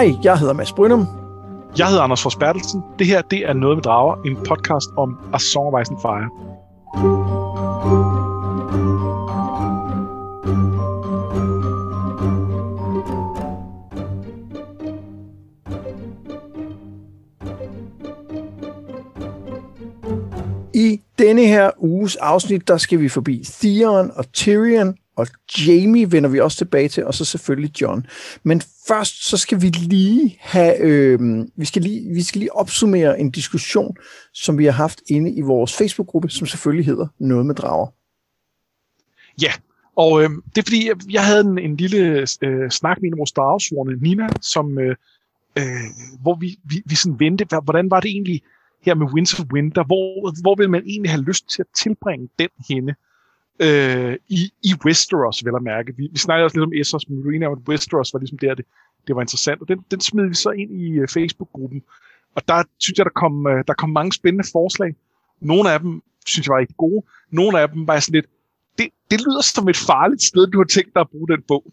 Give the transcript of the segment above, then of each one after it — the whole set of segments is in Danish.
Hej, jeg hedder Mads Brynum. Jeg hedder Anders Forsbertelsen. Det her, det er Noget med Drager, en podcast om A Song of Ice and Fire. I denne her uges afsnit, der skal vi forbi Theon og Tyrion, og Jamie vender vi også tilbage til, og så selvfølgelig John. Men først så skal vi lige have, øh, vi, skal lige, vi skal lige opsummere en diskussion, som vi har haft inde i vores Facebook-gruppe, som selvfølgelig hedder Noget med Drager. Ja, og øh, det er fordi, jeg havde en, en lille øh, snak med en af vores dragsvorene, Nina, som, øh, øh, hvor vi, vi, vi sådan vendte, hvordan var det egentlig her med Winds of Winter, hvor, hvor vil man egentlig have lyst til at tilbringe den henne? Øh, i, i Westeros, vel at mærke. Vi, vi snakkede også lidt om Essos, men Marina og Westeros var ligesom der, det, det var interessant. Og den, den smed vi så ind i uh, Facebook-gruppen. Og der synes jeg, der kom, uh, der kom mange spændende forslag. Nogle af dem synes jeg var ikke gode. Nogle af dem var sådan lidt, det, det lyder som et farligt sted, du har tænkt dig at bruge den bog.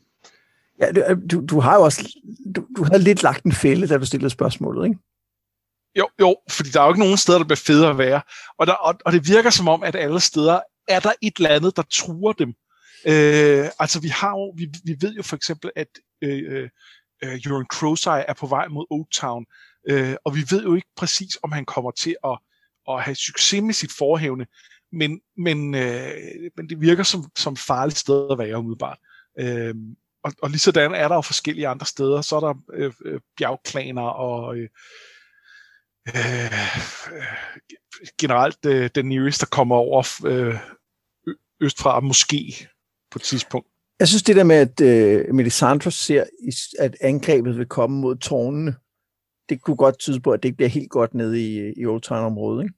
Ja, du, du har jo også, du, du havde lidt lagt en fælde, da du stillede spørgsmålet, ikke? Jo, jo, fordi der er jo ikke nogen steder, der bliver federe at være. Og, der, og, og det virker som om, at alle steder er der et eller andet, der truer dem. Øh, altså vi har jo, vi, vi ved jo for eksempel, at øh, øh, øh Euron Crowseye er på vej mod Oaktown, Town, øh, og vi ved jo ikke præcis, om han kommer til at, at have succes med sit forhævne, men, men, øh, men det virker som, som farligt sted at være umiddelbart. Øh, og, og lige sådan er der jo forskellige andre steder. Så er der øh, øh, bjergklaner og øh, øh, øh generelt øh, den nearest, der kommer over øh, østfra, måske på et tidspunkt. Jeg synes det der med, at øh, Melisandre ser, at angrebet vil komme mod tårnene, det kunne godt tyde på, at det ikke bliver helt godt nede i, i Old Town-området, ikke?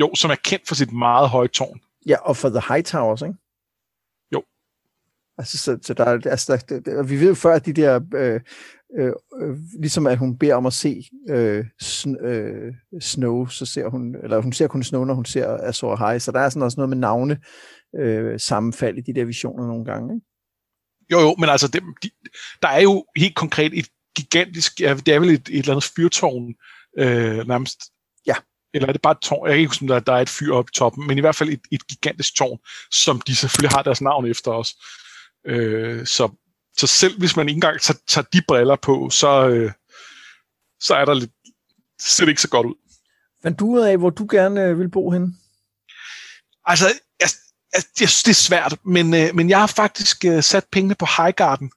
Jo, som er kendt for sit meget høje tårn. Ja, og for The High Towers, ikke? Jo. Altså, så, så der, altså, der, der, vi ved jo før, at de der øh, øh, øh, ligesom at hun beder om at se øh, sn- øh, Snow, så ser hun, eller hun ser kun Snow, når hun ser Azor High, så der er sådan også noget med navne øh, sammenfald i de der visioner nogle gange, ikke? Jo, jo, men altså, det, de, der er jo helt konkret et gigantisk, ja, det er vel et, et eller andet fyrtårn, øh, nærmest. Ja. Eller er det bare et tårn? Jeg kan ikke huske, der, der er et fyr oppe i toppen, men i hvert fald et, et gigantisk tårn, som de selvfølgelig har deres navn efter os. Øh, så, så selv hvis man ikke engang tager, tager de briller på, så, øh, så er der lidt, ser det ikke så godt ud. Fandt du ud af, hvor du gerne øh, vil bo hen? Altså, jeg, Altså, jeg, synes, det er svært, men, øh, men jeg har faktisk øh, sat pengene på Highgarden.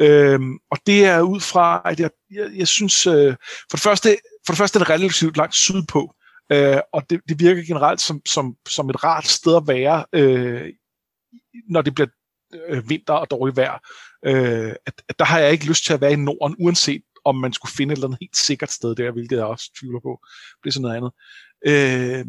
Øhm, og det er ud fra, at jeg, jeg, jeg synes, øh, for, det første, for det første er det relativt langt sydpå, øh, og det, det virker generelt som, som, som et rart sted at være, øh, når det bliver øh, vinter og dårligt vejr. Øh, at, at der har jeg ikke lyst til at være i Norden, uanset om man skulle finde et eller andet helt sikkert sted der, hvilket jeg også tvivler på. Det er sådan noget andet. Øh,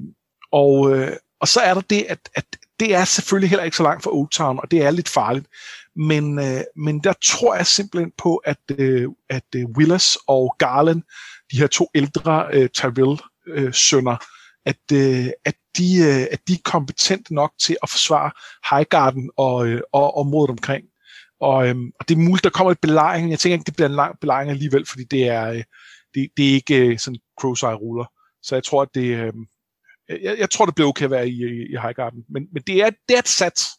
og, øh, og så er der det, at, at det er selvfølgelig heller ikke så langt fra Old Town, og det er lidt farligt. Men, øh, men der tror jeg simpelthen på, at, øh, at øh, Willis og Garland, de her to ældre øh, Tyrell-sønner, øh, at, øh, at, de, øh, at de er kompetente nok til at forsvare Highgarden og, øh, og området omkring. Og, øh, og det er muligt, der kommer et belejring. Jeg tænker ikke, det bliver en lang belejring alligevel, fordi det er, øh, det, det er ikke øh, sådan cross ruller. Så jeg tror, at det, øh, Øh, jeg, jeg tror, det bliver okay at være i, i, i Highgarden. Men, men det, er, det er et sats.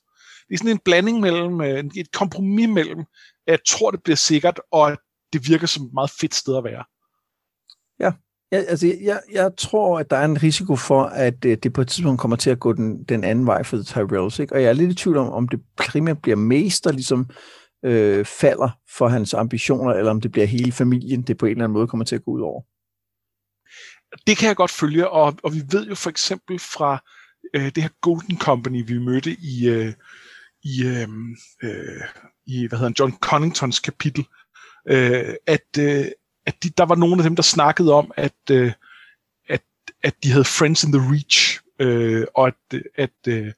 Det er sådan en blanding mellem, øh, et kompromis mellem, at jeg tror, det bliver sikkert, og at det virker som et meget fedt sted at være. Ja, Ja, altså, jeg, jeg tror, at der er en risiko for, at øh, det på et tidspunkt kommer til at gå den, den anden vej for The Tyrells. Ikke? Og jeg er lidt i tvivl om, om det primært bliver mest, der ligesom øh, falder for hans ambitioner, eller om det bliver hele familien, det på en eller anden måde kommer til at gå ud over. Det kan jeg godt følge, og, og vi ved jo for eksempel fra øh, det her Golden Company, vi mødte i, øh, i, øh, øh, i hvad hedder han, John Conningtons kapitel, øh, at, øh, at de, der var nogle af dem, der snakkede om, at, øh, at, at de havde friends in the reach, øh, og at, at øh,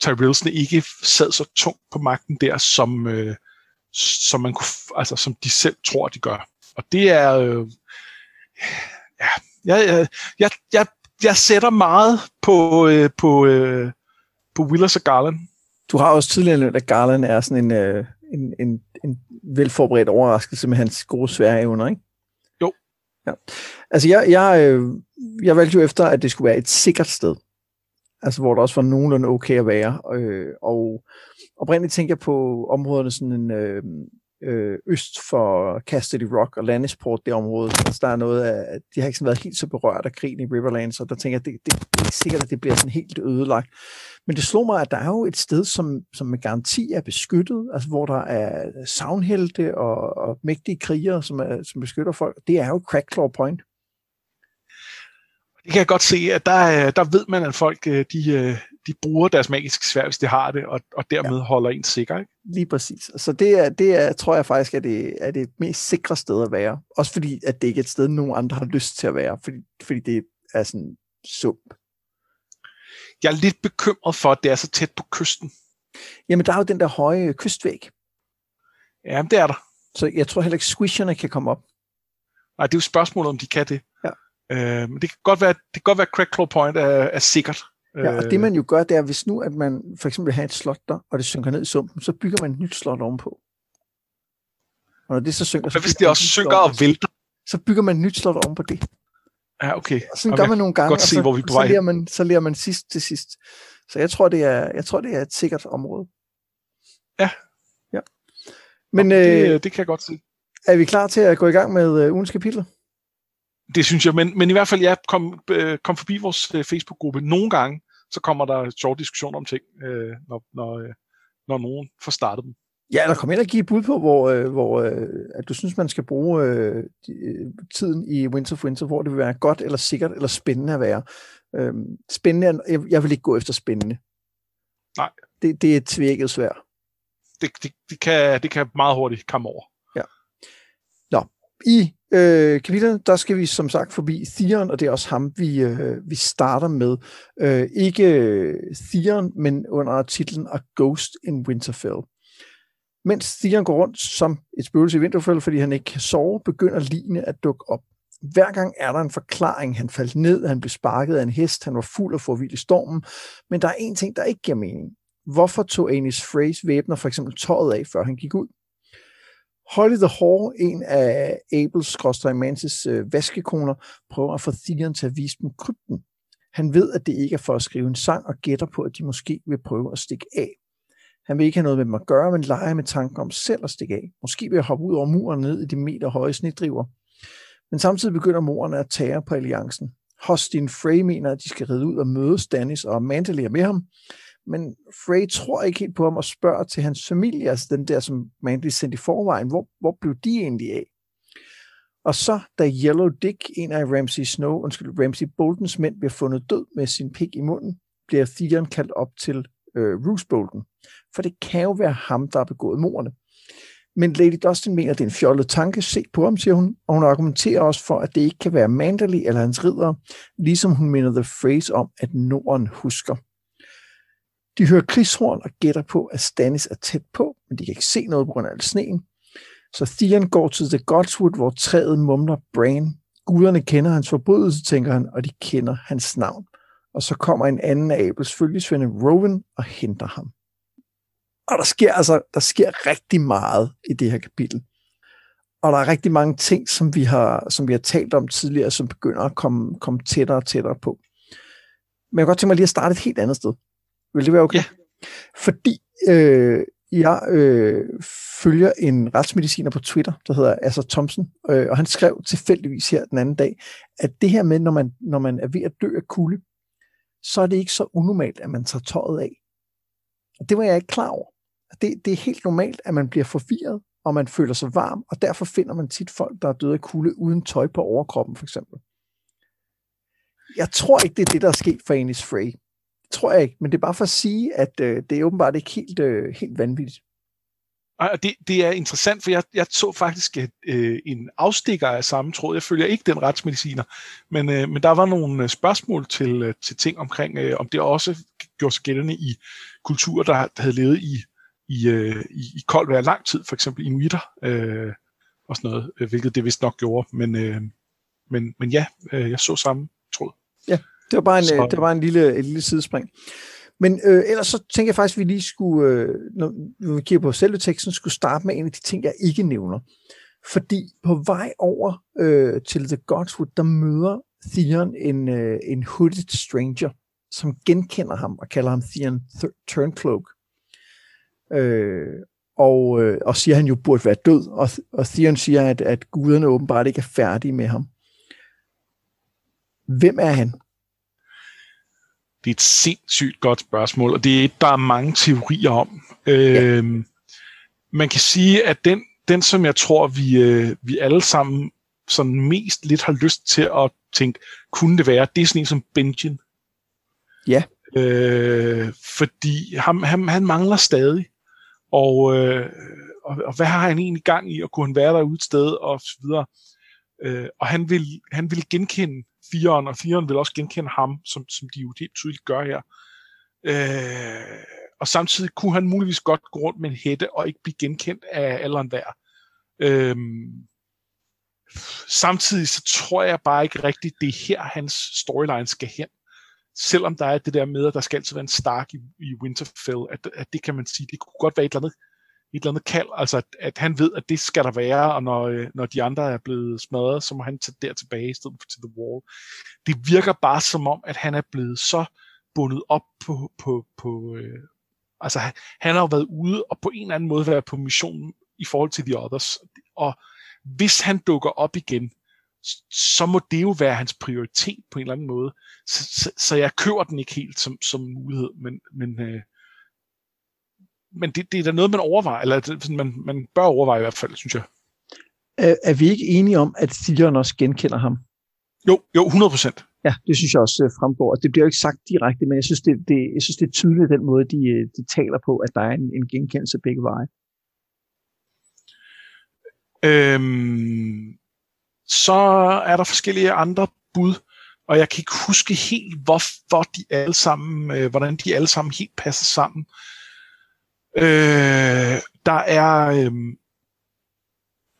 Tyrellsene ikke sad så tungt på magten der, som, øh, som, man kunne, altså, som de selv tror, de gør. Og det er... Øh, ja, jeg, jeg, jeg, jeg sætter meget på, øh, på, øh, på Willis og Garland. Du har også tidligere nævnt, at Garland er sådan en, øh, en, en, en velforberedt overraskelse med hans gode svære evner, ikke? Jo. Ja. Altså, jeg, jeg, øh, jeg valgte jo efter, at det skulle være et sikkert sted. Altså, hvor der også var nogenlunde okay at være. Øh, og oprindeligt tænker jeg på områderne sådan en, øh, øh, øst for Cassidy Rock og Lannisport, det område. Altså, der er noget af, de har ikke sådan været helt så berørt af krigen i Riverlands, og der tænker jeg, det, det, det er sikkert, at det bliver sådan helt ødelagt. Men det slog mig, at der er jo et sted, som, som med garanti er beskyttet, altså hvor der er savnhelte og, og mægtige krigere, som, er, som beskytter folk. Det er jo Crackclaw Point. Det kan jeg godt se, at der, der ved man, at folk øh, de, øh, de bruger deres magiske svær, hvis de har det, og, og dermed ja. holder en sikker. Ikke? Lige præcis. Så det, er, det er, tror jeg faktisk er det, er det mest sikre sted at være. Også fordi, at det ikke er et sted, nogen andre har lyst til at være, fordi, fordi det er sådan sump. Jeg er lidt bekymret for, at det er så tæt på kysten. Jamen, der er jo den der høje kystvæg. Ja, det er der. Så jeg tror heller ikke, squisherne kan komme op. Nej, det er jo spørgsmålet, om de kan det. Ja. Øh, men det kan godt være, det kan godt være at Crackclaw Point er, er sikkert. Ja, og det man jo gør, det er, hvis nu, at man for eksempel vil have et slot der, og det synker ned i sumpen, så bygger man et nyt slot ovenpå. Og når det så synker... Hvad hvis det også synker og vælter? Så bygger man et nyt slot ovenpå det. Ja, okay. Og sådan gør man nogle gange, godt se, og så, hvor vi er på så, lærer man, så lærer man sidst til sidst. Så jeg tror, det er, jeg tror, det er et sikkert område. Ja. Ja. Men det, øh, det kan jeg godt se. Er vi klar til at gå i gang med øh, ugens kapitel? Det synes jeg, men, men i hvert fald, jeg kom, øh, kom forbi vores øh, Facebook-gruppe nogle gange, så kommer der sjov diskussion om ting, øh, når, når, øh, når nogen får startet dem. Ja, eller kom ind og give bud på, hvor, øh, hvor øh, at du synes, man skal bruge øh, øh, tiden i Winter of Winter, hvor det vil være godt eller sikkert eller spændende at være. Øh, spændende, jeg, jeg vil ikke gå efter spændende. Nej. Det, det er et tvækket svær. Det, det, det, kan, det kan meget hurtigt komme over. Ja. Nå, i øh, kapitel, der skal vi som sagt forbi Theon, og det er også ham, vi, øh, vi starter med. Øh, ikke øh, Theon, men under titlen A Ghost in Winterfell. Mens Theon går rundt som et spøgelse i Winterfell, fordi han ikke kan sove, begynder Line at dukke op. Hver gang er der en forklaring. Han faldt ned, han blev sparket af en hest, han var fuld og forvild i stormen. Men der er en ting, der ikke giver mening. Hvorfor tog Anis Freys væbner for eksempel tøjet af, før han gik ud? Holly the Whore, en af Abels Mantis øh, vaskekoner, prøver at få Theon til at vise dem krypten. Han ved, at det ikke er for at skrive en sang, og gætter på, at de måske vil prøve at stikke af. Han vil ikke have noget med dem at gøre, men leger med tanken om selv at stikke af. Måske vil jeg hoppe ud over muren ned i de meter høje snitdriver. Men samtidig begynder morerne at tære på alliancen. Hostin Frey mener, at de skal ride ud og møde Stannis og er med ham, men Frey tror ikke helt på ham og spørger til hans familie, altså den der, som Mandy sendte i forvejen, hvor, hvor blev de egentlig af? Og så, da Yellow Dick, en af Ramsey Snow, undskyld, Ramsey Boltons mænd, bliver fundet død med sin pik i munden, bliver Theon kaldt op til øh, Roose Bolton. For det kan jo være ham, der har begået mordene. Men Lady Dustin mener, at det er en fjollet tanke. Se på ham, siger hun. Og hun argumenterer også for, at det ikke kan være Manderly eller hans ridder, ligesom hun minder The Phrase om, at Norden husker. De hører krigshorn og gætter på, at Stannis er tæt på, men de kan ikke se noget på grund af al sneen. Så Theon går til The Godswood, hvor træet mumler Bran. Guderne kender hans forbrydelse, tænker han, og de kender hans navn. Og så kommer en anden af Abels følgesvende, Rowan, og henter ham. Og der sker altså der sker rigtig meget i det her kapitel. Og der er rigtig mange ting, som vi har, som vi har talt om tidligere, som begynder at komme, komme tættere og tættere på. Men jeg kan godt tænke mig lige at starte et helt andet sted. Vil det være okay? Ja. Fordi øh, jeg øh, følger en retsmediciner på Twitter, der hedder Asser Thompson, øh, og han skrev tilfældigvis her den anden dag, at det her med, når man, når man er ved at dø af kulde, så er det ikke så unormalt, at man tager tøjet af. Og det var jeg ikke klar over. Det, det er helt normalt, at man bliver forvirret, og man føler sig varm, og derfor finder man tit folk, der er døde af kulde uden tøj på overkroppen, for eksempel. Jeg tror ikke, det er det, der er sket for Anis Frey tror jeg ikke, men det er bare for at sige, at øh, det er åbenbart ikke helt, øh, helt vanvittigt. Og det, det er interessant, for jeg, jeg så faktisk et, øh, en afstikker af samme tråd. Jeg følger ikke den retsmediciner, men, øh, men der var nogle øh, spørgsmål til, øh, til ting omkring, øh, om det også gjorde sig gældende i kulturer, der, der havde levet i, i, øh, i, i koldt vejr lang tid, for eksempel inuitter øh, og sådan noget, øh, hvilket det vist nok gjorde. Men, øh, men, men ja, øh, jeg så samme tråd. Ja, det var bare en, så... det var bare en lille, et lille sidespring. Men øh, ellers så tænker jeg faktisk, at vi lige skulle, øh, når vi kigger på selve teksten, skulle starte med en af de ting, jeg ikke nævner. Fordi på vej over øh, til The Godswood, der møder Theon en, øh, en hooded stranger, som genkender ham og kalder ham Theon Turncloak. Øh, og, øh, og siger, at han jo burde være død. Og, og Theon siger, at, at guderne åbenbart ikke er færdige med ham. Hvem er han? Det er et sindssygt godt spørgsmål, og det er et, der er mange teorier om. Ja. Øhm, man kan sige, at den, den som jeg tror, vi, øh, vi alle sammen sådan mest lidt har lyst til at tænke, kunne det være, det er sådan en som Benjen. Ja. Øh, fordi ham, han, han mangler stadig. Og, øh, og, og hvad har han egentlig gang i, og kunne han være derude et sted, og så videre. Øh, og han vil, han vil genkende firen, og firen vil også genkende ham, som, som de jo helt tydeligt gør her. Øh, og samtidig kunne han muligvis godt gå rundt med en hætte og ikke blive genkendt af alderen der. Øh, samtidig så tror jeg bare ikke rigtigt, det er her hans storyline skal hen. Selvom der er det der med, at der skal altid være en Stark i, i Winterfell, at, at det kan man sige, det kunne godt være et eller andet et eller andet kald, altså at, at han ved, at det skal der være, og når, øh, når de andre er blevet smadret, så må han tage der tilbage i stedet for til The Wall. Det virker bare som om, at han er blevet så bundet op på, på, på øh, altså han har jo været ude og på en eller anden måde været på mission i forhold til The Others, og hvis han dukker op igen, så må det jo være hans prioritet på en eller anden måde. Så, så, så jeg køber den ikke helt som, som mulighed, men, men øh, men det, det er da noget, man overvejer, eller man, man bør overveje i hvert fald, synes jeg. Er, er vi ikke enige om, at Theon også genkender ham? Jo, jo, 100 procent. Ja, det synes jeg også øh, fremgår. Og det bliver jo ikke sagt direkte, men jeg synes, det, det, jeg synes, det er tydeligt den måde, de, øh, de taler på, at der er en, en genkendelse begge veje. Øhm, så er der forskellige andre bud, og jeg kan ikke huske helt, hvorfor de alle sammen, øh, hvordan de alle sammen helt passer sammen. Øh, Øh, der er, øh,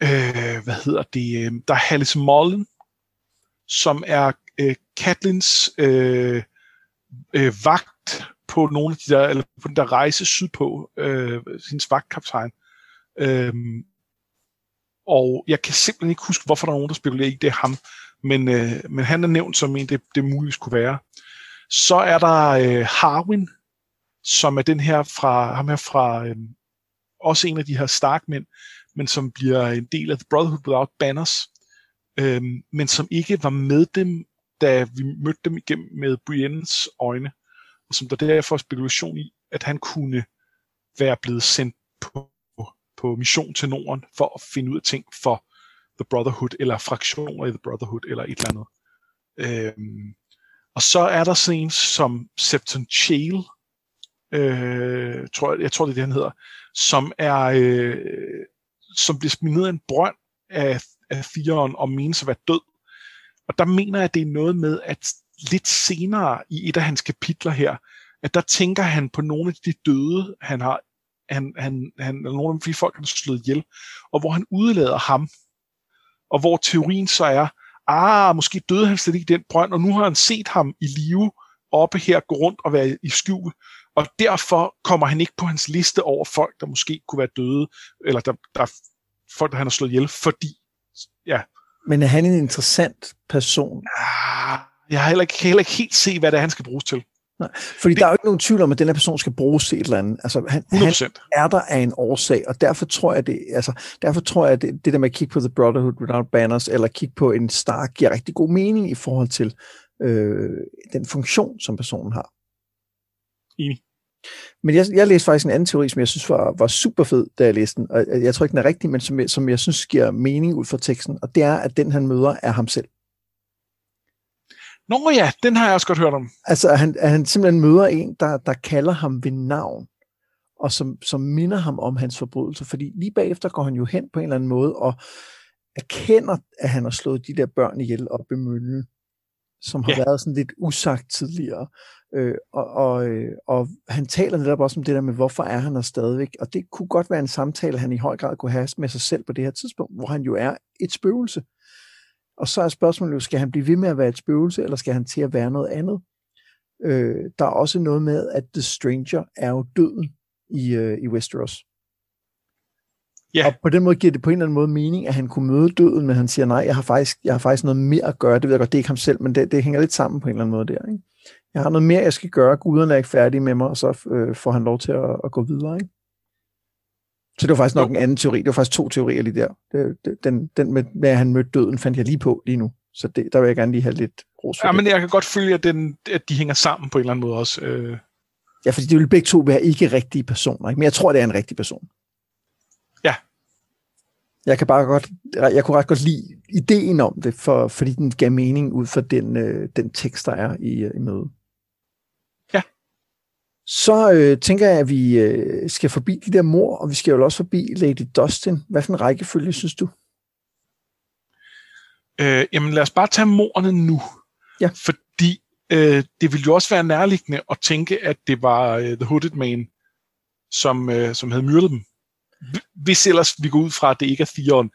øh, hvad hedder det, øh, der er Hallis Mullen, som er øh, Katlins øh, øh, vagt på nogle af de der, eller på den der rejse sydpå, øh, hendes vagtkaptajn. Øh, og jeg kan simpelthen ikke huske, hvorfor der er nogen, der spekulerer i, det er ham. Men, øh, men han er nævnt som en, det, det muligvis kunne være. Så er der øh, Harwin, som er den her fra, ham her fra, øh, også en af de her Stark-mænd, men som bliver en del af The Brotherhood Without Banners, øh, men som ikke var med dem, da vi mødte dem igennem med Briennes øjne, og som der derfor er spekulation i, at han kunne være blevet sendt på, på mission til Norden for at finde ud af ting for The Brotherhood, eller fraktioner i The Brotherhood, eller et eller andet. Øhm, og så er der sådan en som Septon Chale, øh, tror jeg, jeg tror det er det, han hedder, som er, øh, som bliver smidt ned af en brønd af, af firen og menes at være død. Og der mener jeg, at det er noget med, at lidt senere i et af hans kapitler her, at der tænker han på nogle af de døde, han har, han, han, han, eller nogle af de folk, han har slået ihjel, og hvor han udlader ham, og hvor teorien så er, ah, måske døde han slet ikke i den brønd, og nu har han set ham i live oppe her gå rundt og være i skjul, og derfor kommer han ikke på hans liste over folk, der måske kunne være døde, eller der, der er folk, der han har slået ihjel, fordi, ja. Men er han en interessant person? Ah, jeg har heller ikke, kan heller ikke helt se, hvad det er, han skal bruges til. Nej, fordi det, der er jo ikke nogen tvivl om, at den her person skal bruges til et eller andet. Altså, han, 100%. han er der af en årsag, og derfor tror jeg, det, altså, derfor tror jeg, at det, det der med at kigge på The Brotherhood Without Banners, eller kigge på en Stark, giver rigtig god mening i forhold til øh, den funktion, som personen har. Enig. Men jeg, jeg læste faktisk en anden teori, som jeg synes var, var super fed, da jeg læste den. Og jeg tror ikke, den er rigtig, men som jeg, som jeg synes giver mening ud fra teksten. Og det er, at den, han møder, er ham selv. Nå ja, den har jeg også godt hørt om. Altså, at han, at han simpelthen møder en, der, der kalder ham ved navn, og som, som minder ham om hans forbrydelse. Fordi lige bagefter går han jo hen på en eller anden måde og erkender, at han har slået de der børn ihjel op i møllen, som har ja. været sådan lidt usagt tidligere. Øh, og, og, øh, og han taler netop også om det der med, hvorfor er han der stadigvæk. Og det kunne godt være en samtale, han i høj grad kunne have med sig selv på det her tidspunkt, hvor han jo er et spøgelse. Og så er spørgsmålet jo, skal han blive ved med at være et spøgelse, eller skal han til at være noget andet? Øh, der er også noget med, at The Stranger er jo døden i, øh, i Westeros. Ja. Og på den måde giver det på en eller anden måde mening, at han kunne møde døden, men han siger, nej, jeg har faktisk, jeg har faktisk noget mere at gøre. Det ved jeg godt, det er ikke ham selv, men det, det hænger lidt sammen på en eller anden måde der. Ikke? Jeg har noget mere, jeg skal gøre. Guderne er ikke færdige med mig, og så øh, får han lov til at, at gå videre. Ikke? Så det var faktisk nok en anden teori. Det var faktisk to teorier lige der. Det, det, den, den med, med, at han mødte døden, fandt jeg lige på lige nu. Så det, der vil jeg gerne lige have lidt ros for Ja, det. men jeg kan godt følge, at, den, at de hænger sammen på en eller anden måde også. Øh, Ja, fordi det vil begge to være ikke rigtige personer. Ikke? Men jeg tror, det er en rigtig person. Jeg kan bare godt, jeg kunne ret godt lide ideen om det, for, fordi den gav mening ud fra den, øh, den tekst, der er i, øh, i mødet. Ja. Så øh, tænker jeg, at vi øh, skal forbi de der mor, og vi skal jo også forbi Lady Dustin. Hvad for en rækkefølge synes du? øh, jamen lad os bare tage morerne nu. Ja. Fordi øh, det ville jo også være nærliggende at tænke, at det var øh, The Hooded Man, som, øh, som havde myrdet dem. Hvis ellers vi går ud fra, at det ikke er Theon.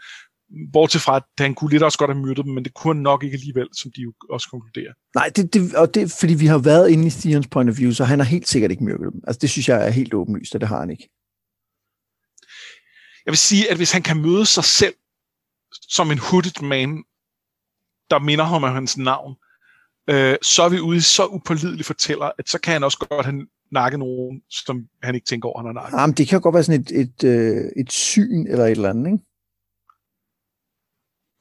Bortset fra, at han kunne lidt også godt have myrdet dem, men det kunne han nok ikke alligevel, som de jo også konkluderer. Nej, det, det, og det fordi vi har været inde i Theons point of view, så han har helt sikkert ikke myrdet dem. Altså, det synes jeg er helt åbenlyst, og det har han ikke. Jeg vil sige, at hvis han kan møde sig selv som en hooded man, der minder ham om hans navn, øh, så er vi ude så upålidelig fortæller, at så kan han også godt have nakket nogen, som han ikke tænker over, han har nakket. Jamen, det kan jo godt være sådan et, et, øh, et syn eller et eller andet, ikke?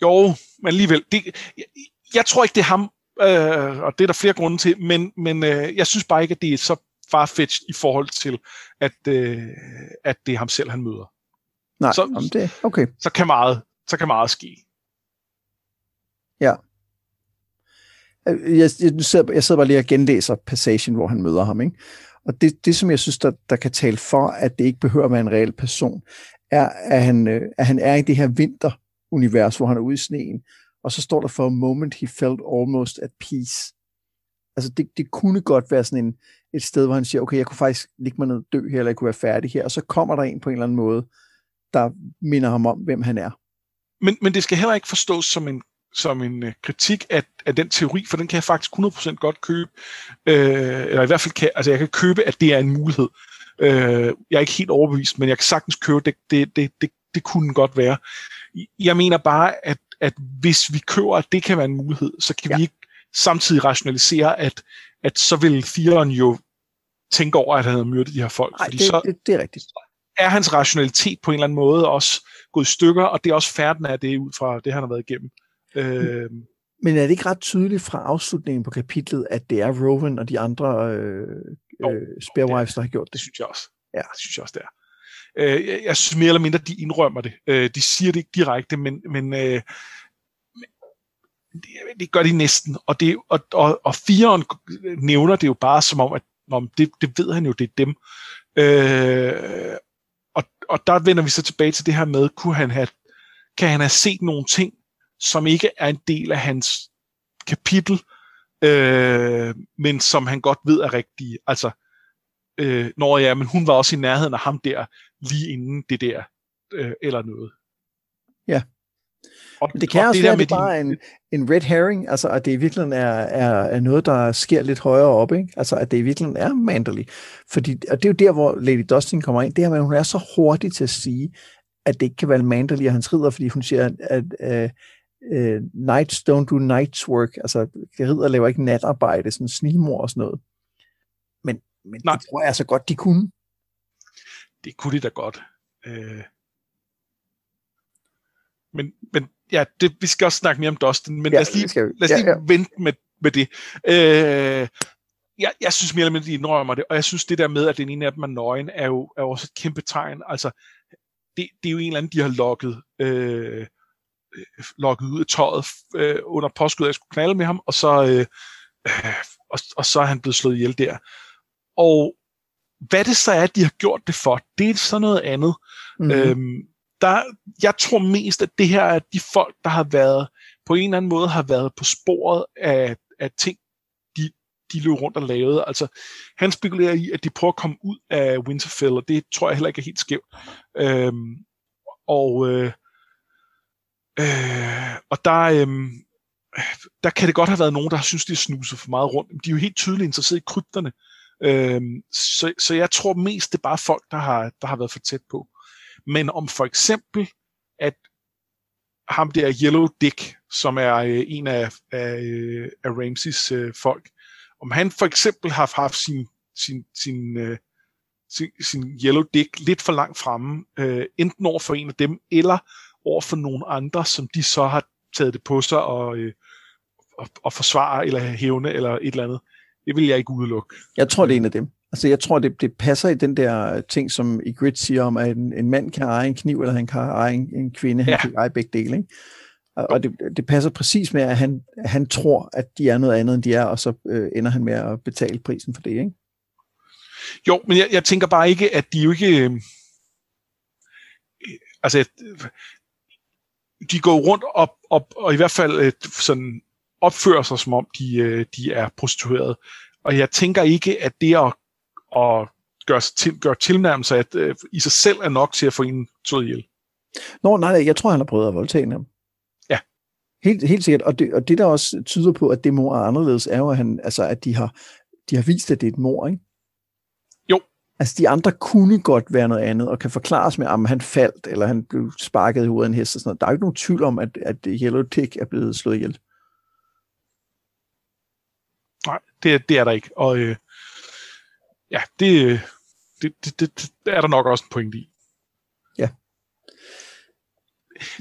Jo, men alligevel. Det, jeg, jeg tror ikke, det er ham, øh, og det er der flere grunde til, men, men øh, jeg synes bare ikke, at det er så farfetched i forhold til, at, øh, at det er ham selv, han møder. Nej, Så- jamen, det, okay. Så kan meget, så kan meget ske. Øh, Jeg, jeg, sidder, jeg sidder bare lige og genlæser passagen, hvor han møder ham, ikke? Og det, det som jeg synes, der, der kan tale for, at det ikke behøver at være en reel person, er, at han, øh, at han er i det her vinterunivers, hvor han er ude i sneen, og så står der for a moment he felt almost at peace. Altså det, det kunne godt være sådan en, et sted, hvor han siger, okay, jeg kunne faktisk ligge mig ned og dø her, eller jeg kunne være færdig her, og så kommer der en på en eller anden måde, der minder ham om, hvem han er. Men, men det skal heller ikke forstås som en, som en øh, kritik af, af den teori, for den kan jeg faktisk 100% godt købe. Øh, eller i hvert fald kan, altså jeg kan købe, at det er en mulighed. Øh, jeg er ikke helt overbevist, men jeg kan sagtens købe, det, det, det, det, det kunne godt være. Jeg mener bare, at, at hvis vi køber, at det kan være en mulighed, så kan ja. Vi ikke samtidig rationalisere, at, at så vil Theon jo tænke over, at han havde myrdet de her folk. Nej, fordi det, så, det, det er rigtigt. er hans rationalitet på en eller anden måde også gået i stykker, og det er også færden af det ud fra det, han har været igennem. Øh, Men er det ikke ret tydeligt fra afslutningen på kapitlet, at det er Rowan og de andre øh, Jo, øh, sparewives, der har gjort det det? synes jeg også. Ja. Det synes jeg også, det er. Øh, jeg, jeg synes mere eller mindre, de indrømmer det. Øh, de siger det ikke direkte, men, men øh, det, det gør de næsten. Og, det, og, og, og firen nævner det jo bare som om, at om det, det ved han jo, det er dem. Øh, og, og der vender vi så tilbage til det her med, kunne han have, kan han have set nogle ting, som ikke er en del af hans kapitel, øh, men som han godt ved er rigtige. Altså, øh, når ja, men hun var også i nærheden af ham der, lige inden det der, øh, eller noget. Ja. Og, Men det kan og også der være, med at det bare de- en, en red herring, altså at det i virkeligheden er, er, er noget, der sker lidt højere op, ikke? Altså at det i virkeligheden er Manderly. Fordi, og det er jo der, hvor Lady Dustin kommer ind, det er, at hun er så hurtig til at sige, at det ikke kan være Manderly og hans ridder, fordi hun siger, at, at uh, uh, knights don't do night's work, altså ridder laver ikke natarbejde, sådan snigmor og sådan noget. Men, men Nej. det tror jeg så godt, de kunne. det kunne de da godt. Øh. Men, men ja, det, vi skal også snakke mere om Dustin, men Ja, lad os lige, lad os Ja, lige ja. vente med, med det. Øh, jeg, jeg synes mere eller mindre, de indrømmer det, og jeg synes det der med, at den ene af dem er nøgen, er jo, er jo også et kæmpe tegn. Altså, det, det er jo en eller anden, de har lukket, øh, øh, lukket ud af tøjet øh, under påskud, at jeg skulle knalde med ham, og så, øh, øh, og, og så er han blevet slået ihjel der. Og hvad det så er, de har gjort det for, det er så noget andet. Mm. Øhm, der, jeg tror mest, at det her er de folk, der har været, på en eller anden måde har været på sporet af, af ting, de, de løb rundt og lavede. Altså, han spekulerer i, at de prøver at komme ud af Winterfell, og det tror jeg heller ikke er helt skævt. Øhm, og, øh, øh, og der, øh, der kan det godt have været nogen, der synes, de snuser for meget rundt. De er jo helt tydeligt interesseret i krypterne. Øh, så, så jeg tror mest, det er bare folk, der har, der har været for tæt på. Men om for eksempel, at ham der Yellow Dick, som er øh, en af, af, øh, af Ramses øh, folk, om han for eksempel har haft sin, sin, sin, øh, sin, sin Yellow Dick lidt for langt fremme, øh, enten over for en af dem, eller over for nogle andre, som de så har taget det på sig og, øh, og, og forsvare eller hævne eller et eller andet. Det vil jeg ikke udelukke. Jeg tror, det er en af dem. Altså, jeg tror, det, det passer i den der ting, som i Grit siger om, at en, en mand kan eje en kniv, eller han kan eje en, en kvinde, han ja. kan eje begge dele. Ikke? Og, og det, det passer præcis med, at han, han tror, at de er noget andet, end de er, og så øh, ender han med at betale prisen for det, ikke? Jo, men jeg, jeg tænker bare ikke, at de jo ikke... Øh, altså, de går rundt op, op og i hvert fald øh, sådan opfører sig, som om de, øh, de er prostituerede. Og jeg tænker ikke, at det at, at gøre, til, gøre tilnærmelser at, øh, i sig selv er nok til at få en slået ihjel. Nå, nej, nej, jeg tror, han har prøvet at voldtage ham. Ja. Helt, helt sikkert. Og det, og det, der også tyder på, at det mor er anderledes, er jo, at, han, altså, at de, har, de har vist, at det er et mor, ikke? Altså, de andre kunne godt være noget andet, og kan forklares med, om han faldt, eller han blev sparket i hovedet af en hest og sådan noget. Der er jo ikke nogen tvivl om, at, at Yellow Tick er blevet slået ihjel. Nej, det, det er der ikke. Og øh, ja, det, øh, det, det, det, det er der nok også en point i.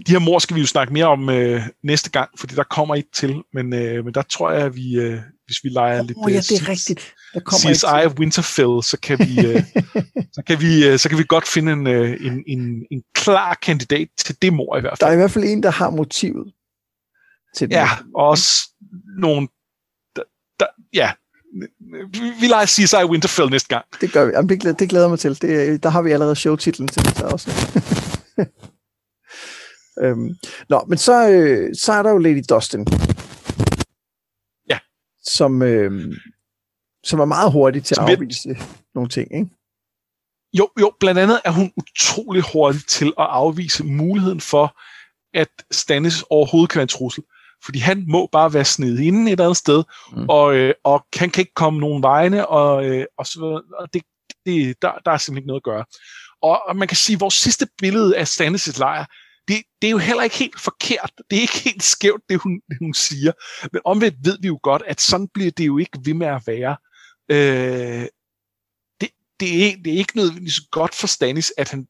De her mor skal vi jo snakke mere om øh, næste gang, fordi der kommer ikke til, men, øh, men der tror jeg, at vi, øh, hvis vi leger oh, lidt ja, det er rigtigt. Der kommer CSI of Winterfell, så kan vi, øh, så kan vi, øh, så kan vi godt finde en, øh, en, en, en klar kandidat til det mor i hvert fald. Der er i hvert fald en, der har motivet til det. Ja, og også nogle der, ja, vi leger CSI Winterfell næste gang. Det gør vi. Jamen, det, glæder, det glæder mig til. Det, der har vi allerede showtitlen til det også. øhm, nå, men så, øh, så er der jo Lady Dustin. Ja. Som, øh, som er meget hurtig til at afvise nogle ting, ikke? Jo, jo, blandt andet er hun utrolig hurtig til at afvise muligheden for, at Stannis overhovedet kan være en trussel fordi han må bare være sned inde et eller andet sted, mm. og, øh, og han kan ikke komme nogen vegne, og, øh, og så og det, det, der, der er simpelthen ikke noget at gøre. Og, og man kan sige, at vores sidste billede af Stannis' lejr, det, det er jo heller ikke helt forkert. Det er ikke helt skævt, det hun, det hun siger. Men omvendt ved vi jo godt, at sådan bliver det jo ikke ved med at være. Øh, det, det, er, det er ikke nødvendigvis godt for Stannis, at han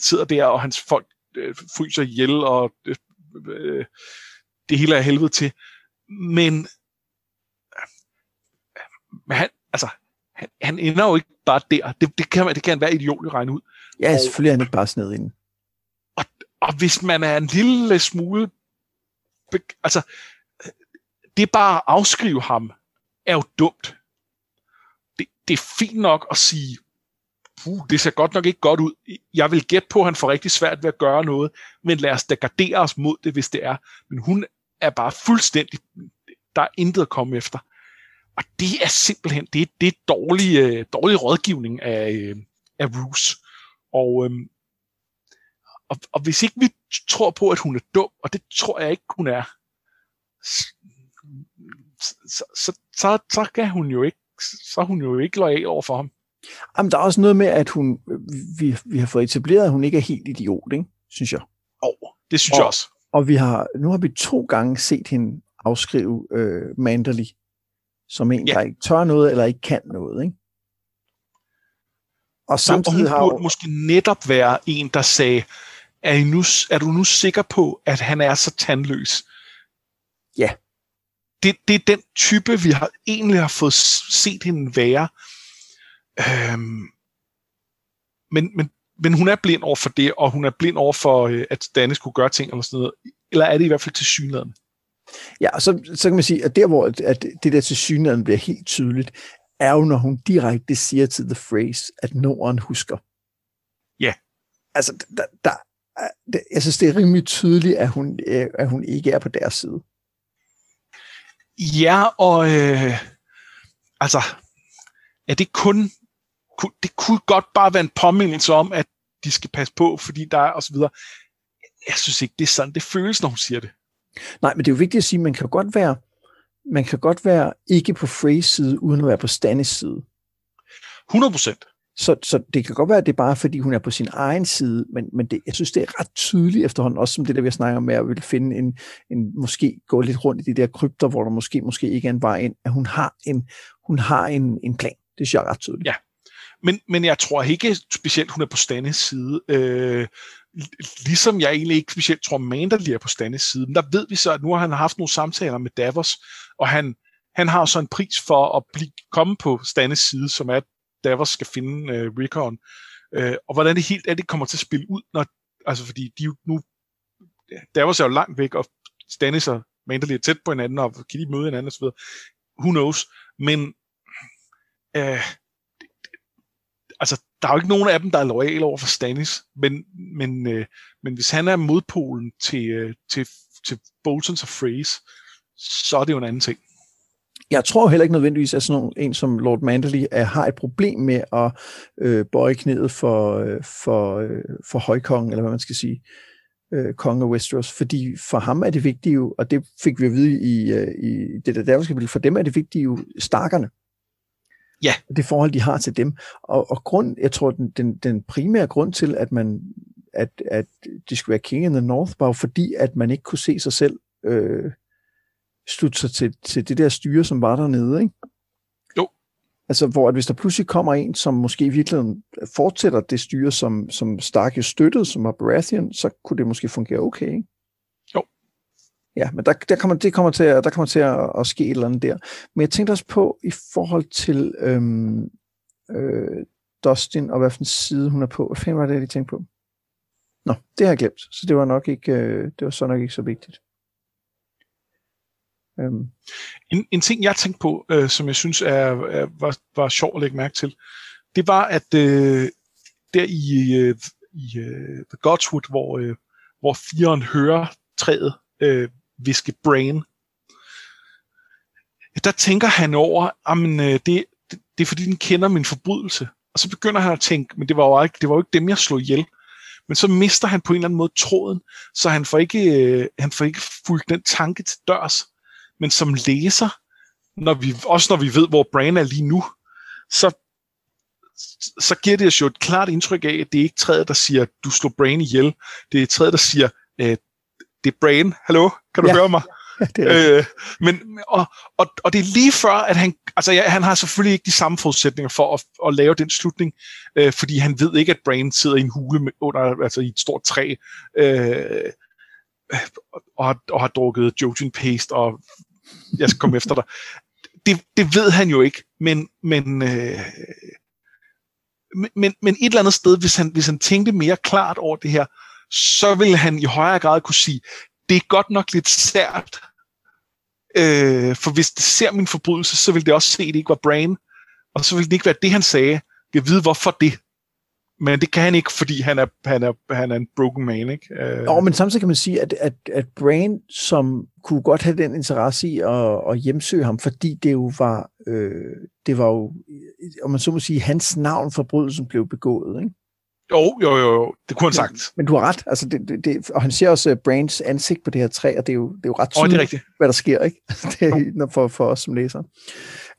sidder der, og hans folk øh, fryser ihjel, og øh, øh, det hele er helvede til. Men, men han, altså, han, han ender jo ikke bare der. Det, det, kan, det kan være idiotisk regne ud. Ja, selvfølgelig er han ikke bare sned ind. Og, og hvis man er en lille smule... Altså, det bare at afskrive ham, er jo dumt. Det, det er fint nok at sige, puh, det ser godt nok ikke godt ud. Jeg vil gætte på, at han får rigtig svært ved at gøre noget, men lad os da gardere os mod det, hvis det er. Men hun er bare fuldstændig, der er intet at komme efter. Og det er simpelthen, det, det er dårlig, øh, dårlig rådgivning af, øh, af Roos. Og, øhm, og, og hvis ikke vi tror på, at hun er dum, og det tror jeg ikke, hun er, så, så, så, så kan hun jo ikke, så er hun jo ikke lojal over for ham. Jamen, der er også noget med, at hun, vi, vi har fået etableret, at hun ikke er helt idiot, ikke? synes jeg. Og det synes og, jeg også. Og vi har, nu har vi to gange set hende afskrive øh, Manderly som en, ja. der ikke tør noget, eller ikke kan noget. Ikke? Og samtidig og hun har måske netop være en, der sagde, er, I nu, er du nu sikker på, at han er så tandløs? Ja. Det, det er den type, vi har egentlig har fået set hende være. Øhm, men, men men hun er blind over for det, og hun er blind over for, øh, at Danne skulle gøre ting eller sådan noget. Eller er det i hvert fald til synligheden? Ja, så, så kan man sige, at der, hvor at det der til synligheden bliver helt tydeligt, er jo, når hun direkte siger til The Phrase, at Norden husker. Ja. Altså, der, der, jeg synes, det er rimelig tydeligt, at hun, øh, at hun ikke er på deres side. Ja, og øh, altså, er det kun det kunne godt bare være en påmindelse om, at de skal passe på, fordi der er og så videre. Jeg synes ikke, det er sådan, det føles, når hun siger det. Nej, men det er jo vigtigt at sige, at man kan godt være, man kan godt være ikke på Freys side, uden at være på Stannis side. 100 procent. Så, så det kan godt være, at det er bare fordi, hun er på sin egen side, men, men det, jeg synes, det er ret tydeligt efterhånden, også som det der, vi snakker om, med at vil finde en, en, måske gå lidt rundt i de der krypter, hvor der måske, måske ikke er en vej ind, at hun har en, hun har en, en plan. Det synes jeg er ret tydeligt. Ja, men, men jeg tror ikke specielt, hun er på Stannis side. Øh, ligesom jeg egentlig ikke specielt tror, Manderly er på Stannis side. Men der ved vi så, at nu har han haft nogle samtaler med Davos, og han, han har så en pris for at blive, komme på Stannis side, som er, Davos skal finde øh, Recon, Øh, og hvordan det helt er, det kommer til at spille ud, når, altså fordi de jo nu, Davos er jo langt væk, og Stannis og Manderly er tæt på hinanden, og kan de møde hinanden osv. Who knows? Men øh, altså, der er jo ikke nogen af dem, der er lojale over for Stannis, men, men, øh, men hvis han er modpolen til, øh, til, til Boltons og Freys, så er det jo en anden ting. Jeg tror heller ikke nødvendigvis, at sådan en som Lord Manderly er, har et problem med at øh, bøje knæet for, øh, for, øh, for højkongen, eller hvad man skal sige, øh, konge af Westeros, fordi for ham er det vigtige jo, og det fik vi at vide i, øh, i det der der for dem er det vigtige jo starkerne. Ja. Det forhold, de har til dem. Og, og grund, jeg tror, den, den, den primære grund til, at man at, at de skulle være king in the north, var fordi, at man ikke kunne se sig selv øh, slutte sig til, til det der styre, som var dernede, ikke? Jo. Altså, hvor at hvis der pludselig kommer en, som måske i virkeligheden fortsætter det styre, som, som Stark støttede, som var Baratheon, så kunne det måske fungere okay, ikke? Ja, men der, der, kommer, det kommer til, at, der kommer til at, at ske et eller andet der. Men jeg tænkte også på, i forhold til øhm, øh, Dustin, og hvad for en side hun er på. Hvad fanden var det, jeg lige tænkte på? Nå, det har jeg glemt, så det var nok ikke, øh, det var så nok ikke så vigtigt. Øhm. En, en ting, jeg tænkte på, øh, som jeg synes er, er, var, var sjov at lægge mærke til, det var, at øh, der i, øh, i øh, The Godswood, hvor, øh, hvor firen hører træet øh, viske brain. Der tænker han over, at øh, det, det, det er fordi, den kender min forbrydelse. Og så begynder han at tænke, men det var jo ikke, det var jo ikke dem, jeg slog ihjel. Men så mister han på en eller anden måde tråden, så han får ikke, øh, han får ikke fulgt den tanke til dørs. Men som læser, når vi, også når vi ved, hvor Bran er lige nu, så, så giver det os jo et klart indtryk af, at det er ikke træet, der siger, du slår Bran ihjel. Det er træet, der siger, øh, det er Brain, hallo, kan du ja. høre mig? det er øh, men, og, og, og det er lige før, at han, altså ja, han har selvfølgelig ikke de samme forudsætninger for at, at lave den slutning, øh, fordi han ved ikke, at Brain sidder i en hule med, under, altså i et stort træ, øh, og, har, og har drukket Jojen Paste, og jeg skal komme efter dig. Det, det ved han jo ikke, men, men, øh, men, men et eller andet sted, hvis han, hvis han tænkte mere klart over det her, så vil han i højere grad kunne sige, det er godt nok lidt sært, øh, for hvis det ser min forbrydelse, så vil det også se, at det ikke var Brain, og så vil det ikke være det, han sagde. Jeg ved, hvorfor det. Men det kan han ikke, fordi han er, han er, han er en broken man, ikke? Øh. Jo, men samtidig kan man sige, at, at, at Brain, som kunne godt have den interesse i at, at hjemsøge ham, fordi det jo var, øh, det var jo, om man så må sige, hans navn forbrydelsen blev begået, ikke? Jo, jo, jo, det kunne han sagt. Men du har ret, altså det, det, det, og han ser også uh, Brains ansigt på det her træ, og det er jo, det er jo ret tydeligt, oh, det er rigtigt. hvad der sker, ikke? det er for, for os som læser.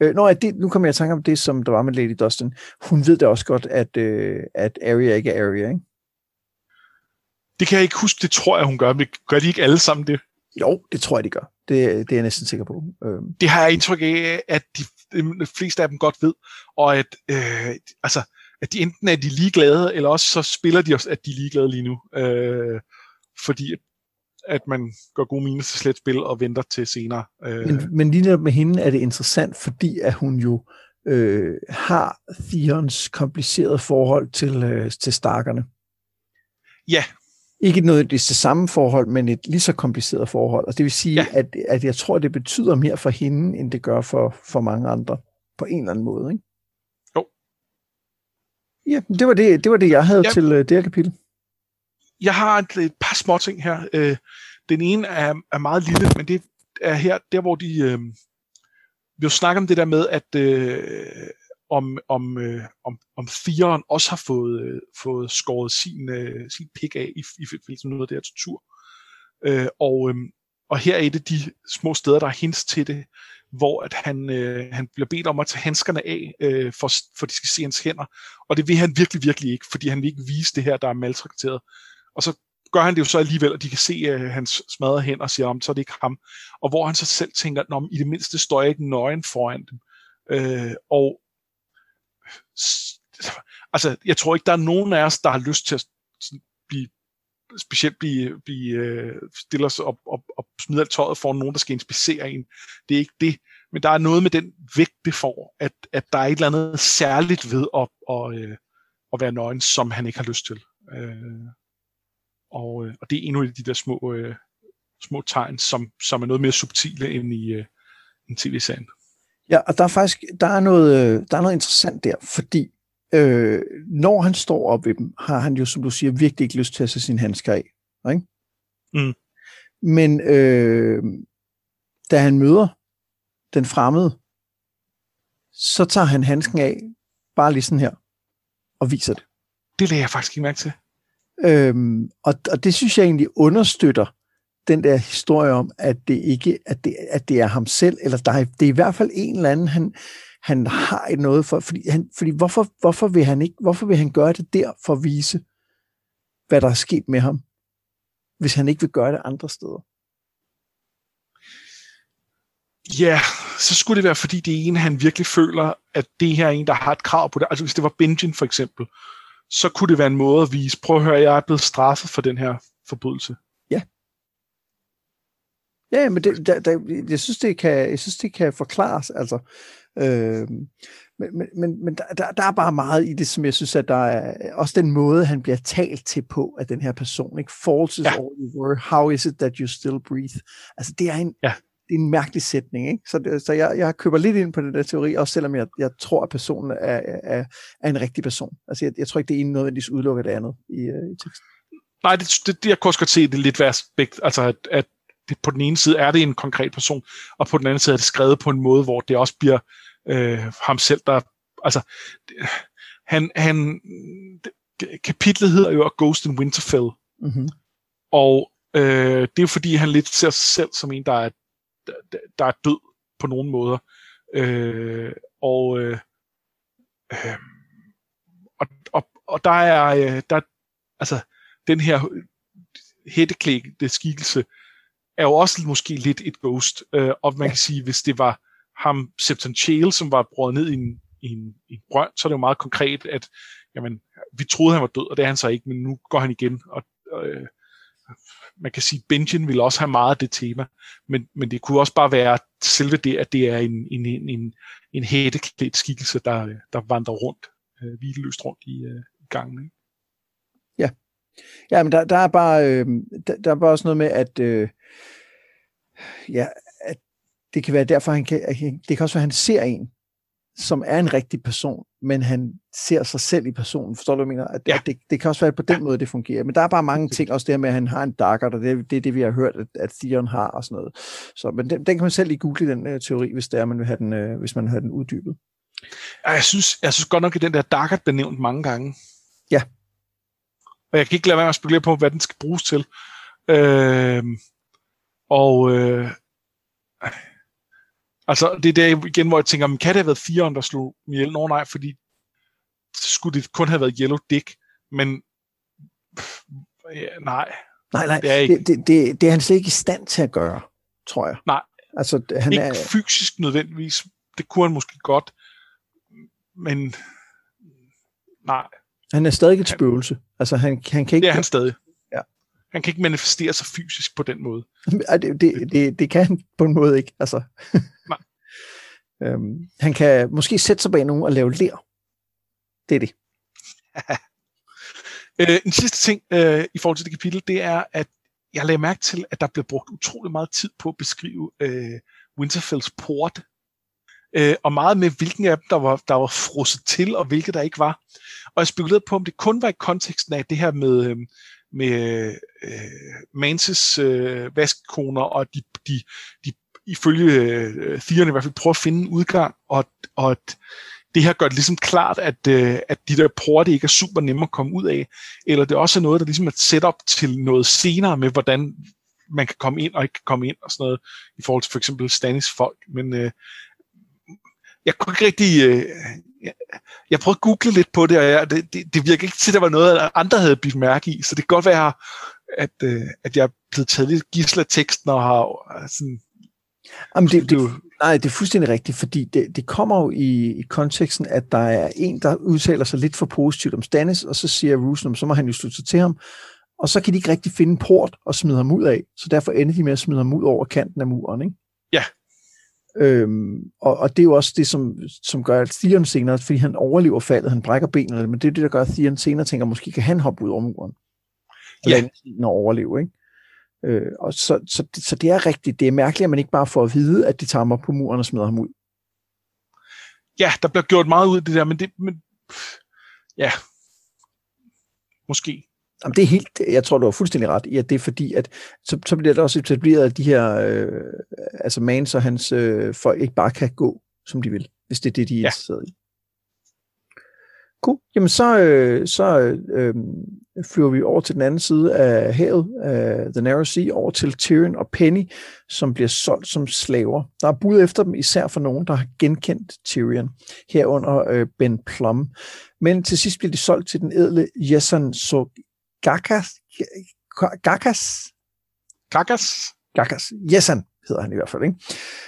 Øh, når det, nu kommer jeg i tanke om det, som der var med Lady Dustin. Hun ved da også godt, at, øh, at Arya ikke er Arya, ikke? Det kan jeg ikke huske, det tror jeg, hun gør. Men gør de ikke alle sammen det? Jo, det tror jeg, de gør. Det, det er jeg næsten sikker på. Øh. Det har jeg indtryk af, at de, de fleste af dem godt ved, og at, øh, altså, at de enten er de ligeglade, eller også så spiller de også, at de er ligeglade lige nu. Øh, fordi at man går gode mine til slet spil og venter til senere. Øh. Men, men lige med hende er det interessant, fordi at hun jo øh, har Theons komplicerede forhold til, øh, til Starkerne. Ja. Ikke noget det samme forhold, men et lige så kompliceret forhold. Og det vil sige, ja. at, at jeg tror, det betyder mere for hende, end det gør for, for mange andre, på en eller anden måde. Ikke? Ja, det var det, det, var det jeg havde ja. til uh, det her kapitel. Jeg har et, et par små ting her. Uh, den ene er, er meget lille, men det er her, der hvor de... Uh, vi har snakket om det der med, at uh, om, om, uh, om, om fireren også har fået, uh, fået skåret sin, uh, sin pik af i, i forbindelse med noget af det her tortur. Uh, og, um, og her er et af de små steder, der er hints til det, hvor at han, øh, han bliver bedt om at tage handskerne af, øh, for, for de skal se hans hænder. Og det vil han virkelig, virkelig ikke, fordi han vil ikke vise det her, der er maltrakteret. Og så gør han det jo så alligevel, og de kan se øh, hans smadrede hænder og siger, om så er det ikke ham. Og hvor han så selv tænker, at i det mindste står jeg ikke nøgen foran dem. Øh, og altså, jeg tror ikke, der er nogen af os, der har lyst til at blive specielt blive, blive øh, stille os op, og, og smide alt tøjet for nogen, der skal inspicere en. Det er ikke det. Men der er noget med den vægt, det får, at, at der er et eller andet særligt ved at, at, øh, at være nøgen, som han ikke har lyst til. Øh, og, øh, og det er en af de der små, små tegn, som, som er noget mere subtile end i end en tv-serien. Ja, og der er faktisk der er noget, der er noget interessant der, fordi øh, når han står op ved dem, har han jo, som du siger, virkelig ikke lyst til at se sin handsker af. Ikke? Mm. Men øh, da han møder den fremmede, så tager han handsken af, bare lige sådan her, og viser det. Det lader jeg faktisk ikke mærke til. Øhm, og, og det synes jeg egentlig understøtter den der historie om, at det ikke at det, at det er ham selv, eller der er, det er i hvert fald en eller anden, han, han har et noget for, fordi, han, fordi hvorfor, hvorfor, vil han ikke, hvorfor vil han gøre det der for at vise, hvad der er sket med ham, hvis han ikke vil gøre det andre steder? Ja, så skulle det være, fordi det er en, han virkelig føler, at det her er en, der har et krav på det. Altså hvis det var Benjen for eksempel, så kunne det være en måde at vise, prøv at høre, jeg er blevet straffet for den her forbrydelse. Ja. Men det, der, der, jeg, synes, det kan, jeg synes, det kan forklares. Altså, øh, men men, men der, der er bare meget i det, som jeg synes, at der er også den måde, han bliver talt til på af den her person. Ikke? False is ja. all you were. How is it that you still breathe? Altså, det er en, ja det er en mærkelig sætning. Ikke? Så, det, så jeg, jeg køber lidt ind på den der teori, også selvom jeg, jeg tror, at personen er, er, er en rigtig person. Altså jeg, jeg tror ikke, det ene nødvendigvis udelukker det andet i, uh, i teksten. Nej, det, det, jeg kunne også godt se, det lidt værst. Altså at, at det, på den ene side er det en konkret person, og på den anden side er det skrevet på en måde, hvor det også bliver øh, ham selv, der... Altså, det, han, han, kapitlet hedder jo Ghost in Winterfell. Mm-hmm. Og øh, det er fordi, han lidt ser sig selv som en, der er der, der er død på nogen måder. Øh, og, øh, øh, og, og, og der er, øh, der, altså, den her hætteklædte skikkelse er jo også måske lidt et ghost. Øh, og man kan sige, hvis det var ham, Septon Chale, som var brudt ned i en, i, en, i en brønd, så er det jo meget konkret, at jamen, vi troede, han var død, og det er han så ikke, men nu går han igen, og øh, man kan sige, Benjen vil også have meget af det tema, men, men det kunne også bare være selve det, at det er en, en, en, en, en hætteklædt skikkelse, der, der vandrer rundt, øh, hvileløst rundt i, øh, i gangen. Ikke? Ja. Ja, men der, der er bare øh, der, der er bare også noget med, at øh, ja, at det kan være derfor, han kan, det kan også være, at han ser en, som er en rigtig person, men han ser sig selv i personen. Forstår du, hvad jeg mener? At, ja. at det, det kan også være på den måde, det fungerer. Men der er bare mange ting, også det her med, at han har en darker, og det, det er det, vi har hørt, at, at Theon har og sådan noget. Så, men den, den kan man selv lige google, den uh, teori, hvis det er, man vil have den, uh, hvis man vil have den uddybet. Jeg synes, jeg synes godt nok, at den der darker bliver nævnt mange gange. Ja. Og jeg kan ikke lade være med at spekulere på, hvad den skal bruges til. Øh, og øh, Altså, det er der igen, hvor jeg tænker, men kan det have været fire, der slog ihjel? Nå nej, fordi skulle det kun have været Yellow Dick, men pff, ja, nej. Nej, nej, det er, ikke. Det, det, det, det er han slet ikke i stand til at gøre, tror jeg. Nej, altså, han ikke er... fysisk nødvendigvis. Det kunne han måske godt, men nej. Han er stadig et spøgelse. Altså, han, han kan ikke... Det er han stadig. Han kan ikke manifestere sig fysisk på den måde. det, det, det, det kan han på en måde ikke. Altså. Nej. øhm, han kan måske sætte sig bag nogen og lave ler. Det er det. øh, en sidste ting øh, i forhold til det kapitel, det er, at jeg lagde mærke til, at der blev brugt utrolig meget tid på at beskrive øh, Winterfells port, øh, og meget med, hvilken af dem, der var, der var frosset til, og hvilke der ikke var. Og jeg spekulerede på, om det kun var i konteksten af det her med, øh, med øh, Manses øh, vaskkoner, og de, de, de ifølge øh, Theon i hvert fald prøver at finde en udgang, og, og at det her gør det ligesom klart, at, øh, at de der porte ikke er super nemme at komme ud af, eller det også er noget, der ligesom er set op til noget senere med, hvordan man kan komme ind og ikke kan komme ind og sådan noget, i forhold til for eksempel Stanis folk, men øh, jeg kunne ikke rigtig... Øh, jeg, prøvede at google lidt på det, og jeg, det, det, det virker ikke til, at der var noget, andre havde blivet mærke i, så det kan godt være, at, øh, at jeg er blevet taget lidt gisel af teksten og har øh, sådan... Jamen det, det, nej, det er fuldstændig rigtigt, fordi det, det kommer jo i, i konteksten, at der er en, der udtaler sig lidt for positivt om Stannis, og så siger Rusnum, så må han jo slutte sig til ham, og så kan de ikke rigtig finde en port og smide ham ud af, så derfor ender de med at smide ham ud over kanten af muren, ikke? Ja. Øhm, og, og det er jo også det, som, som gør, at Theon senere, fordi han overlever faldet, han brækker benene, men det er det, der gør, at Theon senere tænker, måske kan han hoppe ud over muren. Ja. ja. og overleve, ikke? Øh, og så, så, det, så det er rigtigt. Det er mærkeligt, at man ikke bare får at vide, at de tager mig på muren og smider ham ud. Ja, der bliver gjort meget ud af det der, men det... Men, ja. Måske. Jamen, det er helt, jeg tror, du har fuldstændig ret i, at det er fordi, at så, så bliver der også etableret, at de her, øh, altså Mans og hans øh, folk ikke bare kan gå, som de vil, hvis det er det, de er Ja. interesseret i. Cool. Jamen, så, øh, så øh, flyver vi over til den anden side af havet, af The Narrow Sea, over til Tyrion og Penny, som bliver solgt som slaver. Der er bud efter dem, især for nogen, der har genkendt Tyrion, herunder øh, Ben Plum. Men til sidst bliver de solgt til den edle Jessan Sogakas. Gakas? Kakas? Gakas. Jessan hedder han i hvert fald, ikke?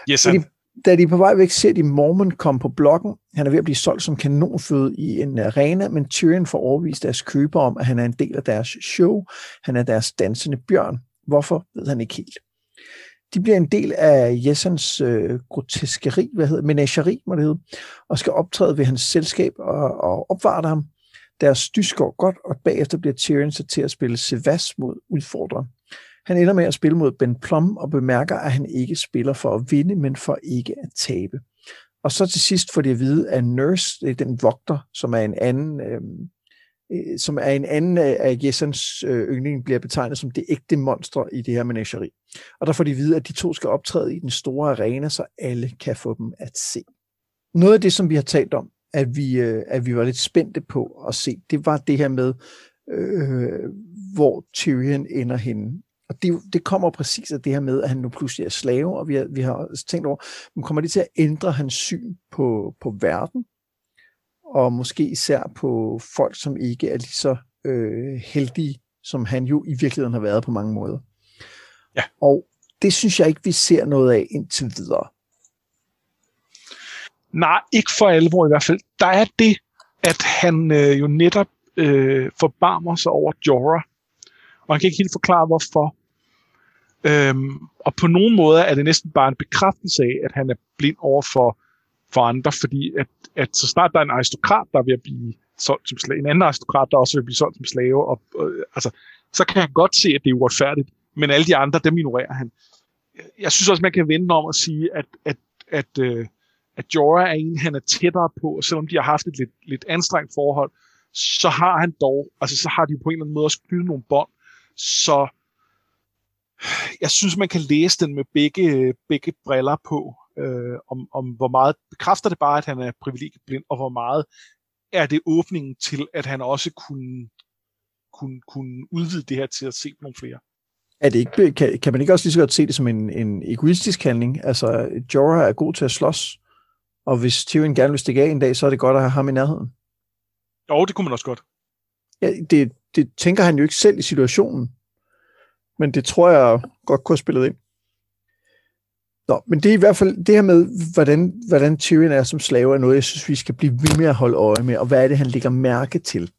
Yes, Fordi- Da de er på vej væk, ser de Mormon komme på blokken. Han er ved at blive solgt som kanonføde i en arena, men Tyrion får overvist deres køber om, at han er en del af deres show. Han er deres dansende bjørn. Hvorfor, ved han ikke helt. De bliver en del af Jessens øh, groteskeri, hvad hedder menageri, må det hedde, og skal optræde ved hans selskab og, og opvarte ham. Deres dys går godt, og bagefter bliver Tyrion sat til at spille Sevas mod udfordreren. Han ender med at spille mod Ben Plum og bemærker, at han ikke spiller for at vinde, men for ikke at tabe. Og så til sidst får de at vide, at Nurse, det er den vogter, som er en anden, øhm, øh, som er en anden af Jessens øh, yndling, bliver betegnet som det ægte monster i det her menageri. Og der får de at vide, at de to skal optræde i den store arena, så alle kan få dem at se. Noget af det, som vi har talt om, at vi, øh, at vi var lidt spændte på at se, det var det her med, øh, hvor Tyrion ender henne. Og det, det kommer præcis af det her med, at han nu pludselig er slave, og vi har, vi har tænkt over, men kommer det til at ændre hans syn på, på verden, og måske især på folk, som ikke er lige så øh, heldige, som han jo i virkeligheden har været på mange måder. Ja. Og det synes jeg ikke, vi ser noget af indtil videre. Nej, ikke for alvor i hvert fald. Der er det, at han øh, jo netop øh, forbarmer sig over Jorah, og han kan ikke helt forklare, hvorfor. Øhm, og på nogle måder er det næsten bare en bekræftelse af, at han er blind over for, for andre, fordi at, at så snart der er en aristokrat, der vil blive solgt som slave, en anden aristokrat, der også vil blive solgt som slave, og, og, altså, så kan han godt se, at det er uretfærdigt, men alle de andre, dem ignorerer han. Jeg synes også, man kan vende om og sige, at, at, at, øh, at Jorah er en, han er tættere på, og selvom de har haft et lidt, lidt anstrengt forhold, så har han dog, altså så har de jo på en eller anden måde også knyttet nogle bånd, så jeg synes, man kan læse den med begge, begge briller på, øh, om, om hvor meget bekræfter det bare, at han er privilegieblind, og hvor meget er det åbningen til, at han også kunne, kunne, kunne udvide det her til at se på nogle flere. Er det ikke, kan, kan man ikke også lige så godt se det som en, en egoistisk handling? Altså, Jorah er god til at slås, og hvis Tyrion gerne vil stikke af en dag, så er det godt at have ham i nærheden. Jo, det kunne man også godt. Ja, det, det tænker han jo ikke selv i situationen, men det tror jeg godt kunne have spillet ind. Nå, men det er i hvert fald det her med, hvordan, hvordan Tyrion er som slave, er noget, jeg synes, vi skal blive ved med at holde øje med, og hvad er det, han lægger mærke til.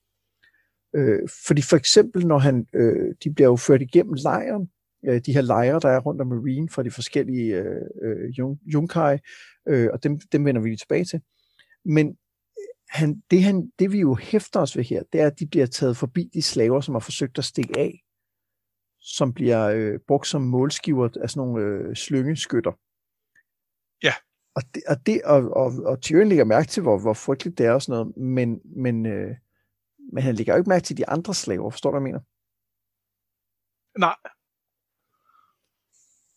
Øh, fordi for eksempel, når han, øh, de bliver jo ført igennem lejren, øh, de her lejre, der er rundt om Marine fra de forskellige øh, øh, Jun- Junkai, øh, og dem, dem vender vi lige tilbage til. Men han, det, han, det vi jo hæfter os ved her, det er, at de bliver taget forbi de slaver, som har forsøgt at stikke af, som bliver øh, brugt som målskiver af sådan nogle øh, slyngeskytter. Ja. Og, det, og, det, og, og, og Tyrion lægger mærke til, hvor, hvor frygteligt det er og sådan noget, men, men, øh, men han lægger jo ikke mærke til de andre slaver, forstår du, hvad jeg mener? Nej,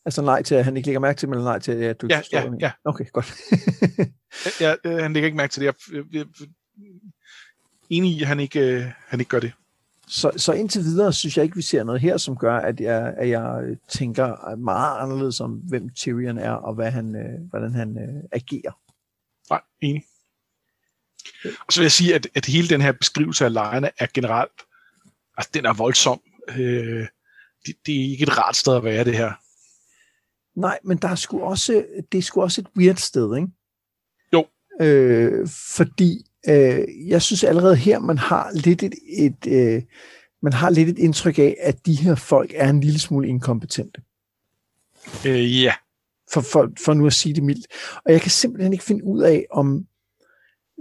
Altså nej til, at han ikke lægger mærke til, men nej til, at du ja, forstår, ja, mener. ja. Okay, godt. ja, han lægger ikke mærke til det. Jeg, jeg enig i, at han ikke, øh, han ikke gør det. Så, så indtil videre synes jeg ikke, vi ser noget her, som gør, at jeg, at jeg tænker meget anderledes om, hvem Tyrion er, og hvad han, øh, hvordan han øh, agerer. Nej, enig. Og så vil jeg sige, at, at hele den her beskrivelse af lejrene er generelt, altså den er voldsom. Øh, det, det er ikke et rart sted at være, det her. Nej, men der er sgu også, det er sgu også et weird sted, ikke? Jo. Øh, fordi øh, jeg synes allerede her, man har lidt et, et øh, man har lidt et indtryk af, at de her folk er en lille smule inkompetente. Øh, ja. For, for, for nu at sige det mildt. Og jeg kan simpelthen ikke finde ud af, om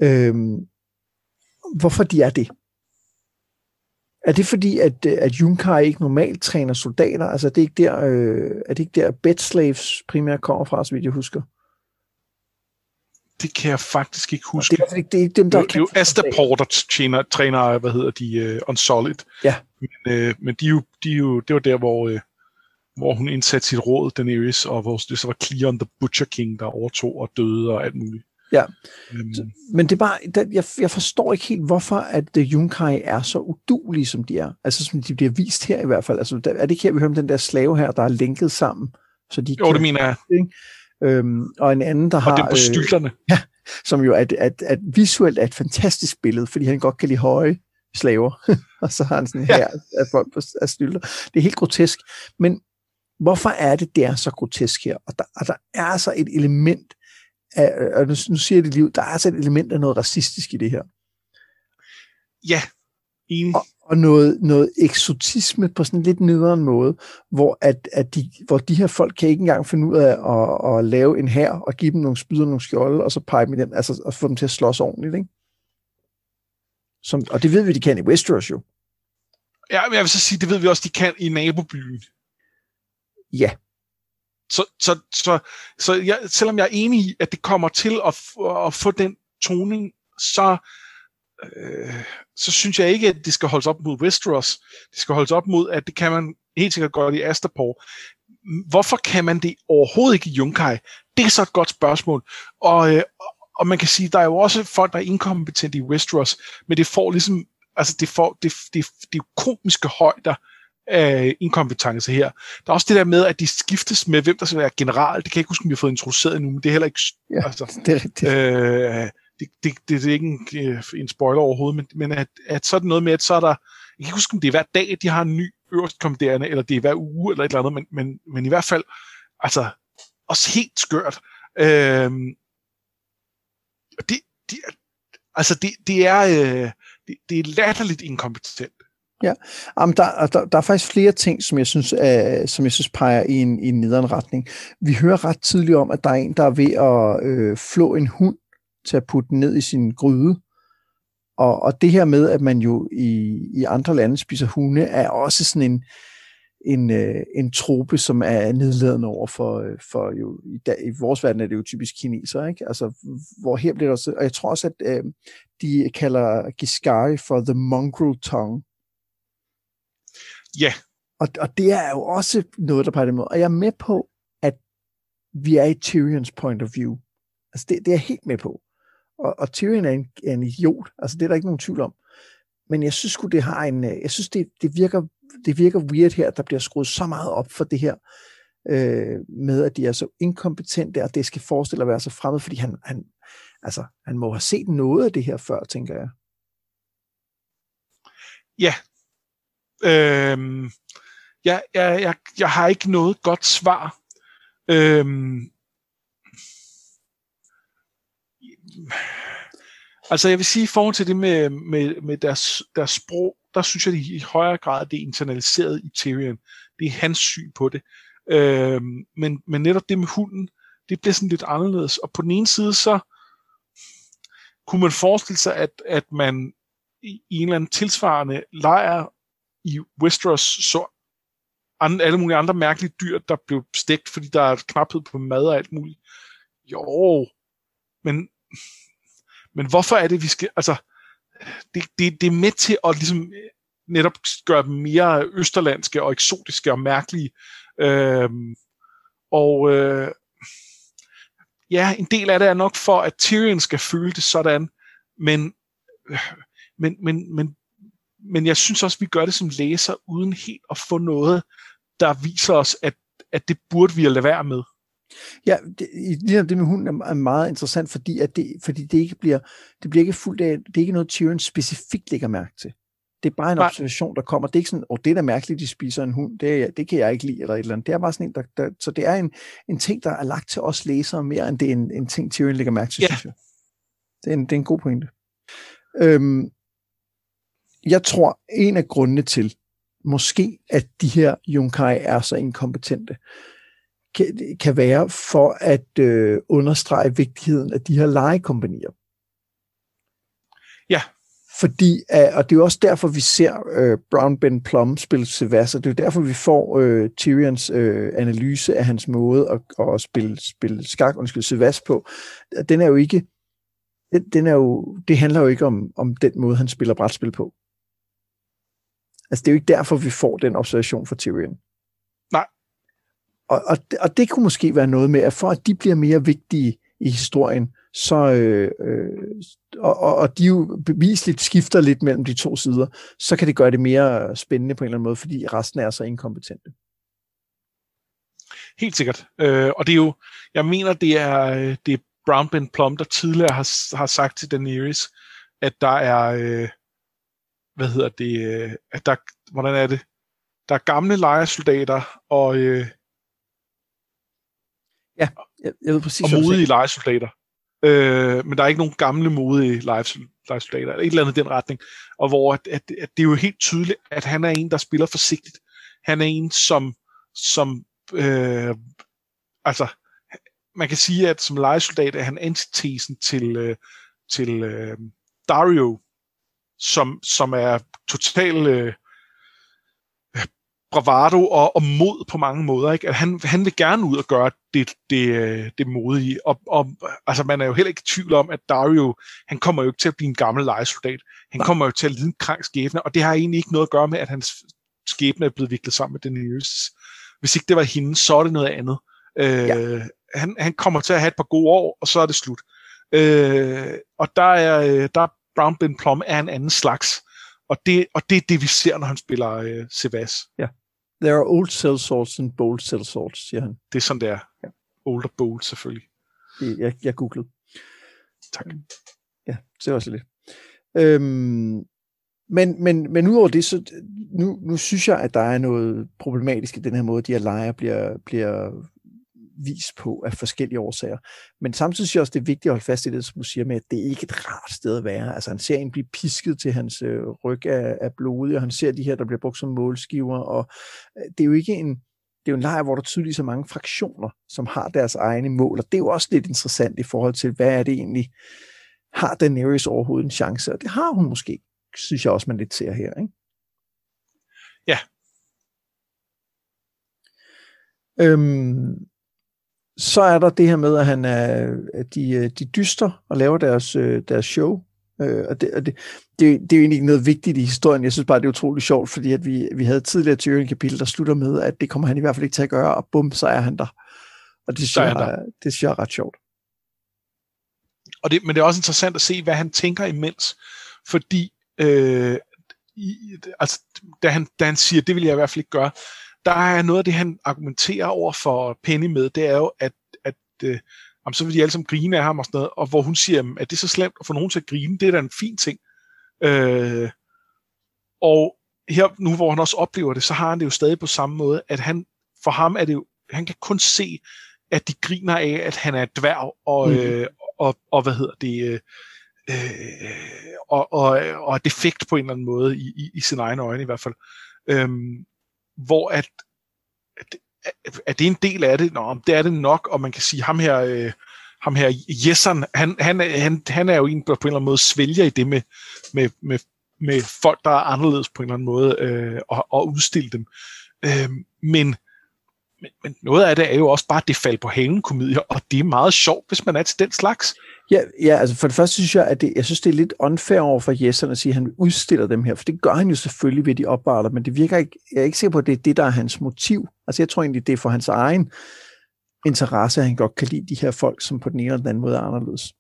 øh, hvorfor de er det. Er det fordi, at, at Junkai ikke normalt træner soldater? Altså, er det ikke der, øh, er det ikke der bed slaves primært kommer fra, så vidt jeg husker? Det kan jeg faktisk ikke huske. Det er, det er ikke dem, der det, er jo Astapor, der tjener, træner, hvad hedder de, uh, Unsolid. Ja. Men, uh, men de, jo, de jo, det var der, hvor, uh, hvor hun indsatte sit råd, Daenerys, og hvor det så var Cleon the Butcher King, der overtog og døde og alt muligt. Ja, um, men det er bare, der, jeg, jeg forstår ikke helt, hvorfor at uh, Yunkai er så udulige, som de er. Altså, som de bliver vist her i hvert fald. Altså, der, er det ikke her, vi hører om den der slave her, der er lænket sammen? Så de jo, kan, det mener jeg. Ikke? Øhm, og en anden, der og har... Og det på stylterne. Øh, ja, som jo er, at, at visuelt er et fantastisk billede, fordi han godt kan lide høje slaver. og så har han sådan her ja. af folk på af stylter. Det er helt grotesk. Men hvorfor er det, det er så grotesk her? Og der, og der er altså et element og nu, nu siger det liv, der er altså et element af noget racistisk i det her. Ja, enig. Og, og noget, noget eksotisme på sådan en lidt nederen måde, hvor, at, at de, hvor de her folk kan ikke engang finde ud af at, at lave en her og give dem nogle spyd og nogle skjolde, og så pege med dem, altså og få dem til at slås ordentligt, ikke? Som, og det ved vi, de kan i Westeros jo. Ja, men jeg vil så sige, det ved vi også, de kan i nabobyen. Ja. Så, så, så, så jeg, selvom jeg er enig i, at det kommer til at, at få den toning, så, øh, så synes jeg ikke, at det skal holdes op mod Westeros. Det skal holdes op mod, at det kan man helt sikkert godt i Astapor. Hvorfor kan man det overhovedet ikke i Junkai? Det er så et godt spørgsmål. Og, øh, og man kan sige, der er jo også folk, der er inkompetente i Westeros, men det får ligesom, altså det får, det, det, det er komiske højder af inkompetence her. Der er også det der med, at de skiftes med, hvem der skal være general. Det kan jeg ikke huske, om vi har fået introduceret endnu, men det er heller ikke... Ja, altså, det er rigtigt. Øh, det, det, det, det er ikke en, øh, en spoiler overhovedet, men, men at, at så er det noget med, at så er der, jeg kan ikke huske, om det er hver dag, de har en ny øverst kommanderende, eller det er hver uge, eller et eller andet, men, men, men i hvert fald, altså, også helt skørt. Øhm, det, det, altså, det, det er, øh, det, det er latterligt inkompetent. Ja, Jamen, der, der, der er faktisk flere ting, som jeg synes, øh, som jeg synes peger i en, i en nederen retning. Vi hører ret tidligt om, at der er en, der er ved at øh, flå en hund til at putte ned i sin gryde. Og, og det her med, at man jo i, i andre lande spiser hunde, er også sådan en, en, øh, en trope, som er nedladende over for, øh, for jo, i, dag, i vores verden er det jo typisk kineser, ikke? Altså, hvor her bliver det også, og jeg tror også, at øh, de kalder Giscari for the mongrel tongue. Ja. Og, og det er jo også noget, der peger måde. Og jeg er med på, at vi er i Tyrions point of view. Altså, det, det er jeg helt med på. Og, og Tyrion er en, er en idiot. Altså, det er der ikke nogen tvivl om. Men jeg synes det har en, øh, jeg synes, det, det, virker, det virker weird her, at der bliver skruet så meget op for det her, øh, med at de er så inkompetente, og det skal forestille at være så fremmed, fordi han, han, altså, han må have set noget af det her før, tænker jeg. Ja. Øhm, jeg, jeg, jeg, jeg har ikke noget godt svar. Øhm, Altså jeg vil sige, i forhold til det med, med, med deres, deres sprog, der synes jeg at i højere grad, det er internaliseret i Tyrion. Det er hans syn på det. Øhm, men, men netop det med hunden, det bliver sådan lidt anderledes. Og på den ene side, så kunne man forestille sig, at, at man i en eller anden tilsvarende lejr i Westeros så andre, alle mulige andre mærkelige dyr, der blev stegt, fordi der er knaphed på mad og alt muligt. Jo, men men hvorfor er det, vi skal... Altså, det, det, det er med til at ligesom øh, netop gøre dem mere østerlandske og eksotiske og mærkelige. Øhm, og øh, ja, en del af det er nok for, at Tyrion skal føle det sådan, men, øh, men, men, men, men jeg synes også, vi gør det som læser, uden helt at få noget, der viser os, at, at det burde vi at lade være med. Ja, det, det, det med hunden er meget interessant, fordi, at det, fordi det ikke bliver, det bliver ikke fuldt af, det er ikke noget, Tyrion specifikt lægger mærke til. Det er bare en Nej. observation, der kommer. Det er ikke sådan, åh, oh, det er da mærkeligt, de spiser en hund. Det, det kan jeg ikke lide, eller et eller andet. Det er bare sådan en, der, der så det er en, en ting, der er lagt til os læsere mere, end det er en, en ting, Tyrion lægger mærke til, ja. synes jeg. Det er en, det er en god pointe. Øhm, jeg tror, en af grundene til, måske, at de her Junkai er så inkompetente, kan, kan være for at øh, understrege vigtigheden af de her legekompanier. Ja. Fordi, og det er jo også derfor, vi ser øh, Brown Ben Plum spille Sevassa. Det er jo derfor, vi får øh, Tyrions øh, analyse af hans måde at, at spille, spille skak, undskyld, Sevas på. Den er jo ikke, den, den er jo, det handler jo ikke om, om den måde, han spiller brætspil på. Altså, det er jo ikke derfor, vi får den observation fra Tyrion. Nej. Og, og, og det kunne måske være noget med, at for at de bliver mere vigtige i historien, så, øh, øh, og, og de jo bevisligt skifter lidt mellem de to sider, så kan det gøre det mere spændende på en eller anden måde, fordi resten er så inkompetente. Helt sikkert. Øh, og det er jo, jeg mener, det er, det er Brown Ben Plum, der tidligere har, har sagt til Daenerys, at der er, øh, hvad hedder det, øh, at der, hvordan er det, der er gamle lejesoldater og, øh, ja, jeg, jeg ved præcis, og modige lejesoldater. Øh, men der er ikke nogen gamle modige lejesoldater, et eller andet i den retning. Og hvor at, at, at det er jo helt tydeligt, at han er en, der spiller forsigtigt. Han er en, som, som øh, altså, man kan sige, at som lejesoldat er han antitesen til, øh, til øh, Dario, som, som er total øh, bravado og, og mod på mange måder. Ikke? At han, han vil gerne ud og gøre det, det, øh, det modige. Og, og altså, man er jo heller ikke i tvivl om, at Dario, han kommer jo ikke til at blive en gammel lejesoldat. Han Nej. kommer jo til at lide en krank skæbne, og det har egentlig ikke noget at gøre med, at hans skæbne er blevet viklet sammen med Daenerys. Hvis ikke det var hende, så er det noget andet. Øh, ja. han, han kommer til at have et par gode år, og så er det slut. Øh, og der er, øh, der Brown Ben Plum er en anden slags. Og det, og det er det, vi ser, når han spiller øh, Sevas. Ja. There are old cell sorts and bold cell sorts, siger han. Det er sådan, det er. Ja. Old og bold, selvfølgelig. Det, jeg, jeg googlede. Tak. Ja, det er også lidt. Øhm, men, men, men udover det, så nu, nu synes jeg, at der er noget problematisk i den her måde, de her lejre bliver, bliver vis på af forskellige årsager. Men samtidig synes jeg også, det er vigtigt at holde fast i det, som du siger med, at det er ikke et rart sted at være. Altså han ser en blive pisket til hans øh, ryg af, af blod, og han ser de her, der bliver brugt som målskiver, og øh, det er jo ikke en, det er jo en lejr, hvor der tydeligt er mange fraktioner, som har deres egne mål, og det er jo også lidt interessant i forhold til, hvad er det egentlig, har Daenerys overhovedet en chance? Og det har hun måske, synes jeg også, man lidt ser her, ikke? Ja. Øhm, så er der det her med, at han er, at de, øh, de dyster og laver deres, øh, deres show. Øh, og det, og det, det, det er jo egentlig ikke noget vigtigt i historien. Jeg synes bare, det er utroligt sjovt, fordi at vi, vi havde tidligere Tyrion kapitel, der slutter med, at det kommer han i hvert fald ikke til at gøre, og bum, så er han der. Og det synes, jeg, det synes jeg er ret sjovt. Og det, men det er også interessant at se, hvad han tænker imens. Fordi øh, i, altså, da, han, da han siger, det vil jeg i hvert fald ikke gøre, der er noget af det, han argumenterer over for Penny med, det er jo, at, at øh, jamen, så vil de alle sammen grine af ham og sådan noget, og hvor hun siger, at det er så slemt at få nogen til at grine, det er da en fin ting. Øh, og her nu, hvor han også oplever det, så har han det jo stadig på samme måde, at han, for ham er det jo, han kan kun se, at de griner af, at han er dværg, og, mm. øh, og, og hvad hedder det, øh, øh, og, og, og defekt på en eller anden måde, i, i, i sine egne øjne i hvert fald. Øhm, hvor at, at, at det er en del af det, Nå, det er det nok, og man kan sige, ham her, øh, ham her Jesson, han, han, han, han er jo en, der på en eller anden måde svælger i det med, med, med, med folk, der er anderledes på en eller anden måde, øh, og, og udstille dem. Øh, men, men, men noget af det er jo også bare, at det falder på hængen komedier, og det er meget sjovt, hvis man er til den slags. Ja, ja, altså for det første synes jeg, at det, jeg synes, det er lidt unfair over for Jessen at sige, at han udstiller dem her, for det gør han jo selvfølgelig ved de opvarter, men det virker ikke, jeg er ikke sikker på, at det er det, der er hans motiv. Altså jeg tror egentlig, det er for hans egen interesse, at han godt kan lide de her folk, som på den ene eller den anden måde er anderledes.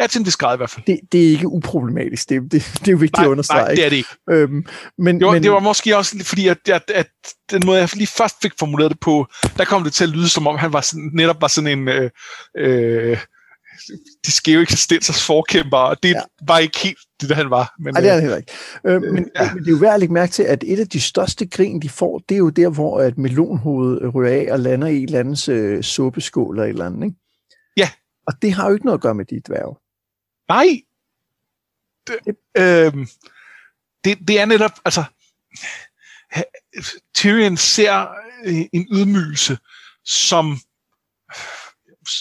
Ja, til en vis grad i hvert fald. Det, det er ikke uproblematisk. Det, det, det er jo vigtigt nej, at understrege. Nej, det er det ikke. Øhm, men, det, var, men, det var måske også fordi, at, at, at den måde, jeg lige først fik formuleret det på, der kom det til at lyde, som om han var sådan, netop var sådan en... Øh, øh, de skæve eksistensers forkæmper, og det ja. var ikke helt det, der han var. Men, Nej, det er det heller ikke. Øh, men, ja. men det er jo værd at lægge mærke til, at et af de største grin, de får, det er jo der, hvor et melonhoved ryger af og lander i et eller andet øh, suppeskål eller et eller andet. Ikke? Ja. Og det har jo ikke noget at gøre med de dværge. Nej. Det, øh, det, det er netop, altså, Tyrion ser en ydmygelse, som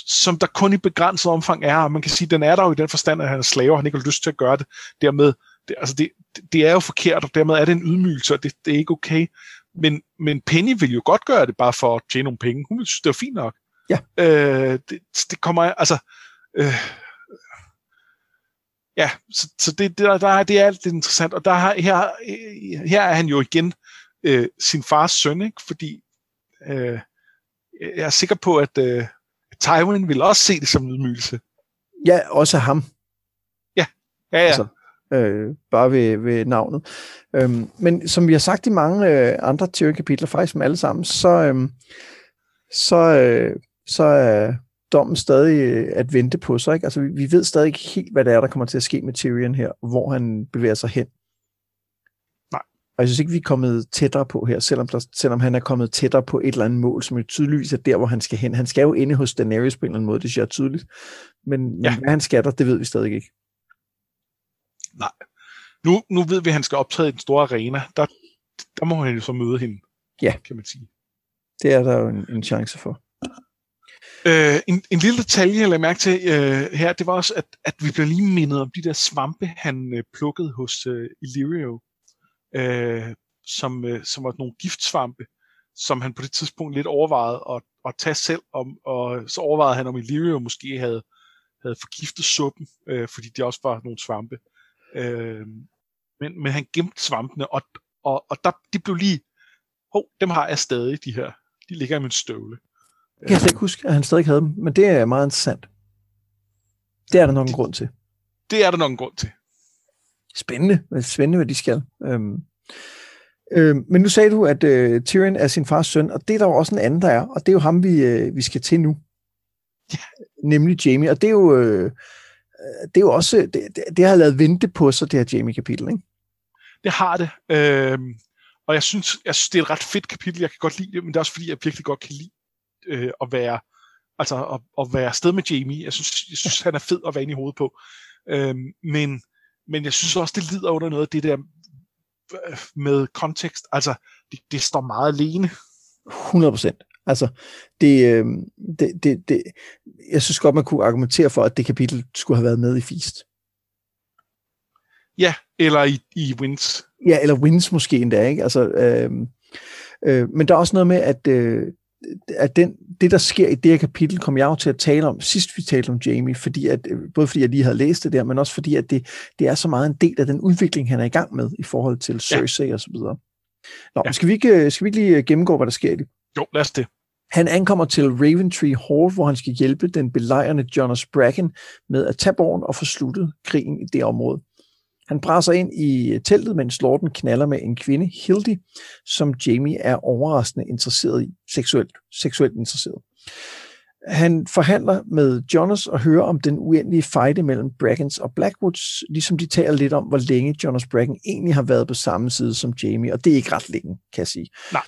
som der kun i begrænset omfang er, og man kan sige, at den er der jo i den forstand, at han er slave, og han ikke har lyst til at gøre det. Dermed, det, altså det, det er jo forkert, og dermed er det en ydmygelse, og det, det er ikke okay. Men, men Penny vil jo godt gøre det, bare for at tjene nogle penge. Hun synes, det er fint nok. Ja. Øh, det, det kommer, altså... Øh, ja, så, så det, der, der, det er alt det interessant, og der her, her er han jo igen øh, sin fars søn, ikke? fordi øh, jeg er sikker på, at øh, Tywin vil også se det som en ydmygelse. Ja, også ham. Ja, ja, ja. Altså, øh, bare ved, ved navnet. Øhm, men som vi har sagt i mange øh, andre teorikapitler, faktisk med alle sammen, så, øh, så, øh, så er dommen stadig øh, at vente på sig. Ikke? Altså, vi, vi ved stadig ikke helt, hvad det er, der kommer til at ske med Tyrion her, hvor han bevæger sig hen. Og jeg synes ikke, vi er kommet tættere på her, selvom, der, selvom han er kommet tættere på et eller andet mål, som jo tydeligvis er der, hvor han skal hen. Han skal jo inde hos Daenerys på en eller anden måde, det synes jeg er tydeligt. Men, ja. men hvad han skatter, det ved vi stadig ikke. Nej. Nu, nu ved vi, at han skal optræde i den store arena. Der, der må han jo så møde hende, ja. kan man sige. Det er der jo en, en chance for. Øh, en, en lille detalje, jeg lagde mærke til øh, her, det var også, at, at vi blev lige mindet om de der svampe, han øh, plukkede hos øh, Illyrio øh, som, øh, som var nogle giftsvampe, som han på det tidspunkt lidt overvejede at, at tage selv, om, og så overvejede han, om Illyrio måske havde, havde forgiftet suppen, øh, fordi det også var nogle svampe. Øh, men, men han gemte svampene, og, og, og der, de blev lige, hov, dem har jeg stadig, de her. De ligger i min støvle. Jeg kan ikke huske, at han stadig havde dem, men det er meget interessant. Det er der nok en grund til. Det er der nok en grund til. Spændende. Spændende, hvad de skal. Øhm, øhm, men nu sagde du, at øh, Tyrion er sin fars søn, og det er der jo også en anden, der er, og det er jo ham, vi, øh, vi skal til nu. Ja. Nemlig Jamie, og det er jo, øh, det er jo også, det, det, det har lavet vente på sig, det her Jamie-kapitel, ikke? Det har det. Øhm, og jeg synes, jeg synes, det er et ret fedt kapitel. Jeg kan godt lide det, men det er også fordi, jeg virkelig godt kan lide øh, at være altså at, at være afsted med Jamie. Jeg synes, jeg synes han er fed at være inde i hovedet på. Øhm, men men jeg synes også, det lider under noget af det der øh, med kontekst. Altså, det, det står meget alene. 100 procent. Altså, det, øh, det, det, det, jeg synes godt, man kunne argumentere for, at det kapitel skulle have været med i Feast. Ja, eller i, i Wins. Ja, eller Wins måske endda, ikke? Altså, øh, øh, men der er også noget med, at øh, at den, det, der sker i det her kapitel, kom jeg jo til at tale om, sidst vi talte om Jamie, fordi at, øh, både fordi jeg lige havde læst det der, men også fordi, at det, det er så meget en del af den udvikling, han er i gang med i forhold til Cersei ja. og så videre. Nå, ja. skal, vi ikke, øh, skal vi ikke lige øh, gennemgå, hvad der sker i det? Jo, lad os det. Han ankommer til Raventree Hall, hvor han skal hjælpe den belejrende Jonas Bracken med at tage borgen og få sluttet krigen i det område. Han brænder ind i teltet, mens Lorden knaller med en kvinde, Hildy, som Jamie er overraskende interesseret i, seksuelt, seksuelt interesseret. Han forhandler med Jonas og hører om den uendelige fejde mellem Brackens og Blackwoods, ligesom de taler lidt om, hvor længe Jonas Bracken egentlig har været på samme side som Jamie, og det er ikke ret længe, kan jeg sige. Nej.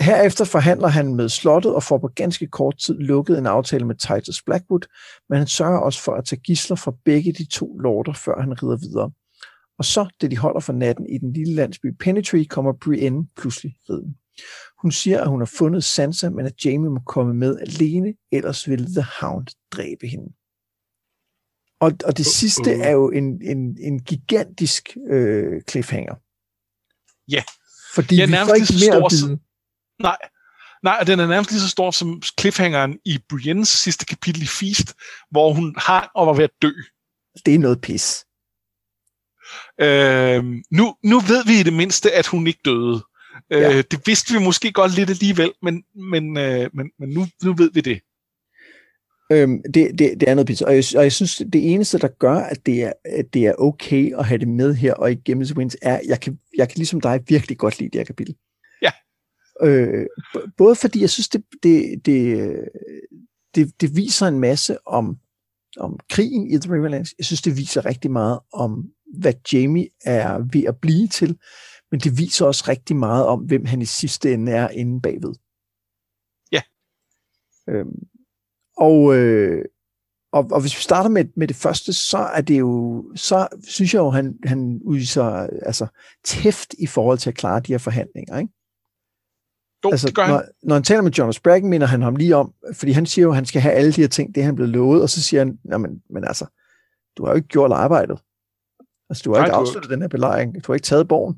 Herefter forhandler han med slottet og får på ganske kort tid lukket en aftale med Titus Blackwood, men han sørger også for at tage gisler fra begge de to lorder, før han rider videre. Og så, da de holder for natten i den lille landsby Penetree, kommer Brienne pludselig riden. Hun siger, at hun har fundet Sansa, men at Jamie må komme med alene, ellers vil The Hound dræbe hende. Og, og det sidste er jo en, en, en gigantisk øh, cliffhanger. Ja. Fordi ja, vi får ikke mere stor, viden. Nej, Nej, og den er nærmest lige så stor som cliffhangeren i Briennes sidste kapitel i Feast, hvor hun har og var ved at dø. Det er noget pis. Øh, nu, nu ved vi i det mindste, at hun ikke døde. Øh, ja. Øh, det vidste vi måske godt lidt alligevel, men, men, øh, men, men nu, nu ved vi det. Øhm, det, det, det er noget pizza. Og jeg, og jeg synes, det eneste, der gør, at det, er, at det er okay at have det med her, og ikke Games Wins, er, at jeg kan, jeg kan ligesom dig virkelig godt lide det her kapitel. Ja. Øh, både fordi jeg synes, det, det, det, det, det viser en masse om, om krigen i The Riverlands. Jeg synes, det viser rigtig meget om, hvad Jamie er ved at blive til, men det viser også rigtig meget om, hvem han i sidste ende er inde bagved. Ja. Øhm, og, øh, og, og hvis vi starter med, med det første, så er det jo, så synes jeg jo, han, han udviser altså, tæft i forhold til at klare de her forhandlinger, ikke? Jo, altså, det gør han. når, når han taler med Jonas Bracken, minder han ham lige om, fordi han siger jo, at han skal have alle de her ting, det han blevet lovet, og så siger han, men, men altså, du har jo ikke gjort arbejdet. Altså, du har Nej, ikke du- afsluttet den her belejring. Du har ikke taget borgen.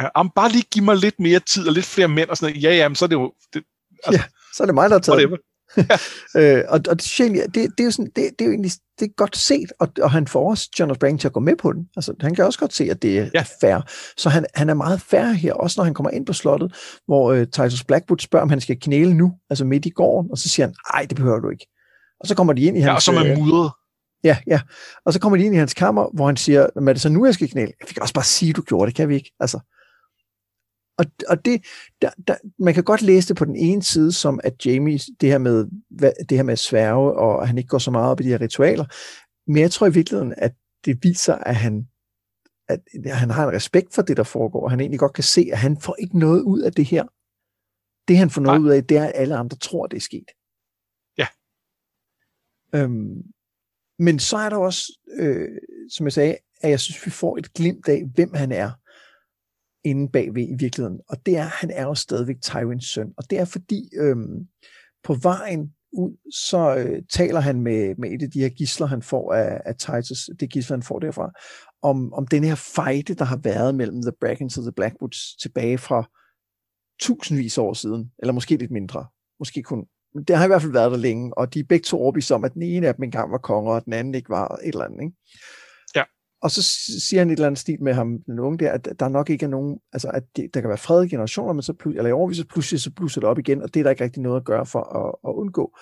Ja, om bare lige give mig lidt mere tid og lidt flere mænd og sådan noget. Ja, ja, men så er det jo... Det, altså, Så er det mig, der har taget whatever. Øh, og, og det, synes jeg egentlig, det, det, er jo sådan, det, det er jo egentlig det er godt set, og, og han får også Jonas Brang til at gå med på den. Altså, han kan også godt se, at det er Ja. ja. fair. Så han, han er meget fair her, også når han kommer ind på slottet, hvor øh, Titus Blackwood spørger, om han skal knæle nu, altså midt i gården, og så siger han, nej, det behøver du ikke. Og så kommer de ind i hans... Ja, og som er øh, mudret. Ja, ja. Og så kommer de ind i hans kammer, hvor han siger, "Men er det så nu, jeg skal knæle? Vi kan også bare sige, du gjorde det, kan vi ikke? Altså. Og, og det, der, der, man kan godt læse det på den ene side, som at Jamie, det her med, hvad, det her med at sværge, og at han ikke går så meget op i de her ritualer. Men jeg tror i virkeligheden, at det viser, at han, at han har en respekt for det, der foregår, og han egentlig godt kan se, at han får ikke noget ud af det her. Det, han får noget Nej. ud af, det er, at alle andre tror, det er sket. Ja. Øhm, men så er der også, øh, som jeg sagde, at jeg synes, vi får et glimt af, hvem han er inde bagved i virkeligheden. Og det er, han er jo stadigvæk Tywins søn. Og det er fordi, øh, på vejen ud, så øh, taler han med, med et af de her gisler, han får af, af Titus, det gisler, han får derfra, om, om den her fejde, der har været mellem The Brackens og The Blackwoods tilbage fra tusindvis af år siden, eller måske lidt mindre, måske kun det har i hvert fald været der længe, og de er begge to overbevist om, at den ene af dem engang var konger, og den anden ikke var et eller andet. Ikke? Ja. Og så siger han et eller andet stil med ham, den unge der, at der nok ikke er nogen, altså at det, der kan være fred i generationer, men så plut, eller i overvis, så pludselig så blusser det op igen, og det er der ikke rigtig noget at gøre for at, at undgå.